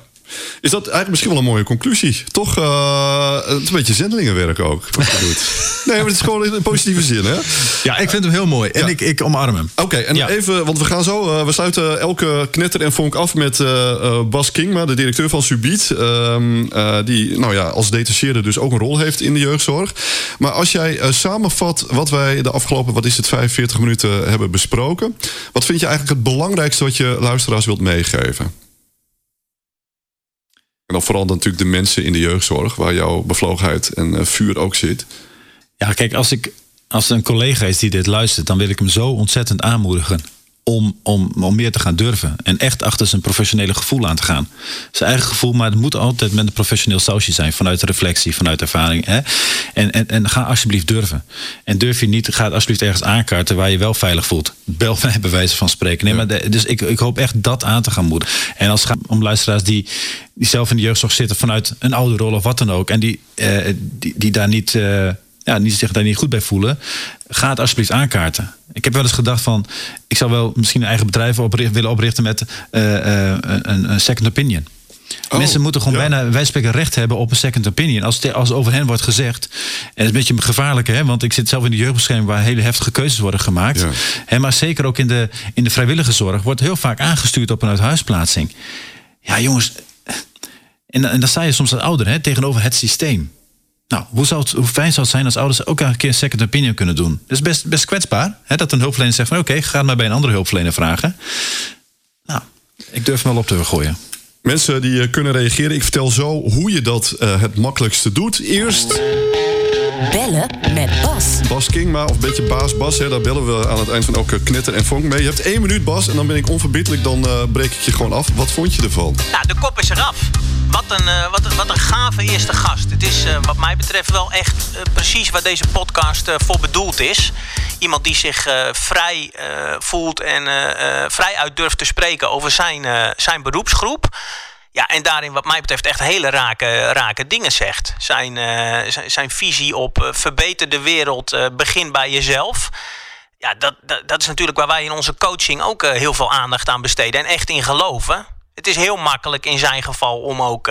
Is dat eigenlijk misschien wel een mooie conclusie? Toch eh, het is een beetje zendelingenwerk ook. Wat je doet. Nee, maar het is gewoon in een positieve zin, hè? Ja, ik vind hem heel mooi. En Ja. ik, ik omarm hem. Oké, en Ja. even, want we gaan zo, eh, we sluiten elke knetter en vonk af met eh, Bas Kingma, de directeur van Subiet. ehm, eh, die, nou ja, als detacheerde dus ook een rol heeft in de jeugdzorg. Maar als jij samenvat wat wij de afgelopen, wat is het, 45 minuten hebben besproken. Wat vind je eigenlijk het belangrijkste wat je luisteraars wilt meegeven? En dan vooral natuurlijk de mensen in de jeugdzorg, waar jouw bevlogenheid en eh, vuur ook zit. Ja, kijk, als, ik, als er een collega is die dit luistert, dan wil ik hem zo ontzettend aanmoedigen. Om, om, om meer te gaan durven. En echt achter zijn professionele gevoel aan te gaan. Zijn eigen gevoel, maar het moet altijd met een professioneel sausje zijn. Vanuit reflectie, vanuit ervaring. Hè? En, en, en ga alsjeblieft durven. En durf je niet, ga het alsjeblieft ergens aankaarten waar je wel veilig voelt. Bel mij bij wijze van spreken. Nee, maar de- dus ik, ik hoop echt dat aan te gaan moedigen. En als het gaat om luisteraars die, die zelf in de jeugdzorg zitten vanuit een oude rol of wat dan ook. En die, eh, die, die daar niet. eh, ja, die zich daar niet goed bij voelen, ga het alsjeblieft aankaarten. Ik heb wel eens gedacht van, ik zou wel misschien een eigen bedrijf oprichten, willen oprichten met eh, eh, een, een second opinion. Oh, Mensen moeten gewoon ja. bijna, wij spreken recht hebben op een second opinion. Als, het- als over hen wordt gezegd, en dat is een beetje gevaarlijk, hè, want ik zit zelf in de jeugdbescherming waar hele heftige keuzes worden gemaakt. Ja. Hè, maar zeker ook in de, in de vrijwillige zorg wordt heel vaak aangestuurd op een uithuisplaatsing. Ja, jongens, En, en dan sta je soms als ouder hè, tegenover het systeem. Nou, hoe, zou het, fijn zou het zijn als ouders ook een keer een second opinion kunnen doen? Dat is best, best kwetsbaar. Hè, dat een hulpverlener zegt van oké, ga maar bij een andere hulpverlener vragen. Nou, ik durf hem wel op te gooien. Mensen die eh, kunnen reageren. Ik vertel zo hoe je dat uh, het makkelijkste doet. Eerst... Bellen met Bas. Bas Kingma, of een beetje Baas Bas. Hè, daar bellen we aan het eind van elke knetter en vonk mee. Je hebt één minuut, Bas, en dan ben ik onverbiddelijk. Dan uh, breek ik je gewoon af. Wat vond je ervan? Nou, de kop is eraf. Wat een, uh, wat, wat een gave eerste gast. Het is uh, wat mij betreft wel echt precies waar deze podcast voor bedoeld is. Iemand die zich vrij voelt en vrij uit durft te spreken over zijn, zijn beroepsgroep. Ja, en daarin wat mij betreft echt hele rake, rake dingen zegt. Zijn, uh, zijn visie op uh, verbeter de wereld, uh, begin bij jezelf. Ja, dat, dat, dat, is natuurlijk waar wij in onze coaching ook heel veel aandacht aan besteden en echt in geloven. Het is heel makkelijk in zijn geval om ook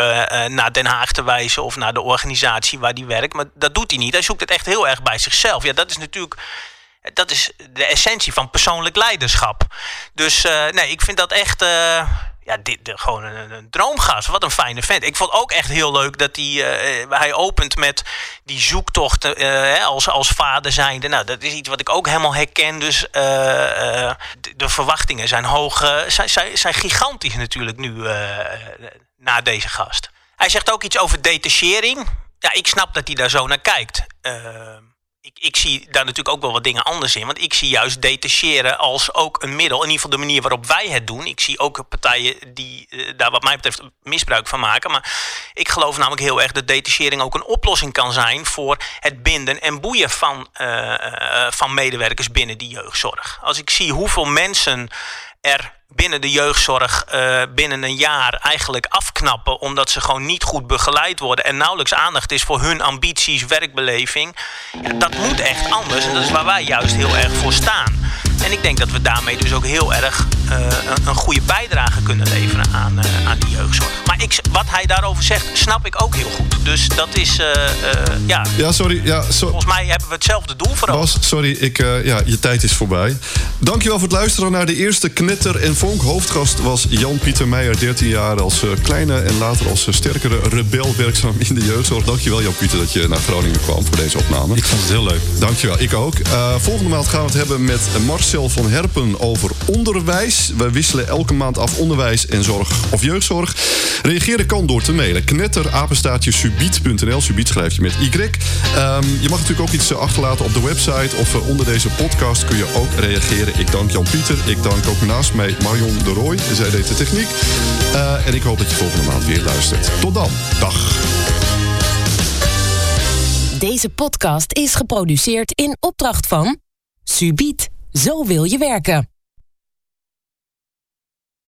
naar Den Haag te wijzen of naar de organisatie waar hij werkt. Maar dat doet hij niet. Hij zoekt het echt heel erg bij zichzelf. Ja, dat is natuurlijk dat is de essentie van persoonlijk leiderschap. Dus nee, ik vind dat echt ja, dit, de, gewoon een, een, droomgast. Wat een fijne vent. Ik vond ook echt heel leuk dat hij, uh, hij opent met die zoektocht uh, als, als vader zijnde. Nou, dat is iets wat ik ook helemaal herken. Dus uh, de, de, verwachtingen zijn hoog, zijn, zijn, zijn, gigantisch natuurlijk nu na deze gast. Hij zegt ook iets over detachering. Ja, ik snap dat hij daar zo naar kijkt ik, ik zie daar natuurlijk ook wel wat dingen anders in. Want ik zie juist detacheren als ook een middel. In ieder geval de manier waarop wij het doen. Ik zie ook partijen die uh, daar wat mij betreft misbruik van maken. Maar ik geloof namelijk heel erg dat detachering ook een oplossing kan zijn... voor het binden en boeien van, uh, uh, van medewerkers binnen die jeugdzorg. Als ik zie hoeveel mensen er binnen de jeugdzorg uh, binnen een jaar eigenlijk afknappen. Omdat ze gewoon niet goed begeleid worden. En nauwelijks aandacht is voor hun ambities, werkbeleving. Dat moet echt anders. En dat is waar wij juist heel erg voor staan. En ik denk dat we daarmee dus ook heel erg uh, een, een, goede bijdrage kunnen leveren aan, uh, aan die jeugdzorg. Maar ik, wat hij daarover zegt, snap ik ook heel goed. Dus dat is, uh, ja... Ja, sorry. Ja, so Volgens mij hebben we hetzelfde doel voor Bas, sorry, ik, ja, je tijd is voorbij. Dankjewel voor het luisteren naar de eerste Knetter en Vonk. Hoofdgast was Jan-Pieter Meijer, 13 jaar als kleine en later als sterkere rebel werkzaam in de jeugdzorg. Dankjewel Jan-Pieter dat je naar Groningen kwam voor deze opname. Ik vond het heel leuk. Dankjewel, ik ook. volgende maand gaan we het hebben met Mars Marcel van Herpen over onderwijs. We wisselen elke maand af onderwijs en zorg of jeugdzorg. Reageren kan door te mailen. Knetterapenstaatje subiet.nl. Subiet schrijf je met Y. Um, je mag natuurlijk ook iets achterlaten op de website of uh, onder deze podcast kun je ook reageren. Ik dank Jan-Pieter. Ik dank ook naast mij Marion de Rooij. Zij deed de techniek. Uh, en ik hoop dat je volgende maand weer luistert. Tot dan. Dag. Deze podcast is geproduceerd in opdracht van Subiet. Zo wil je werken.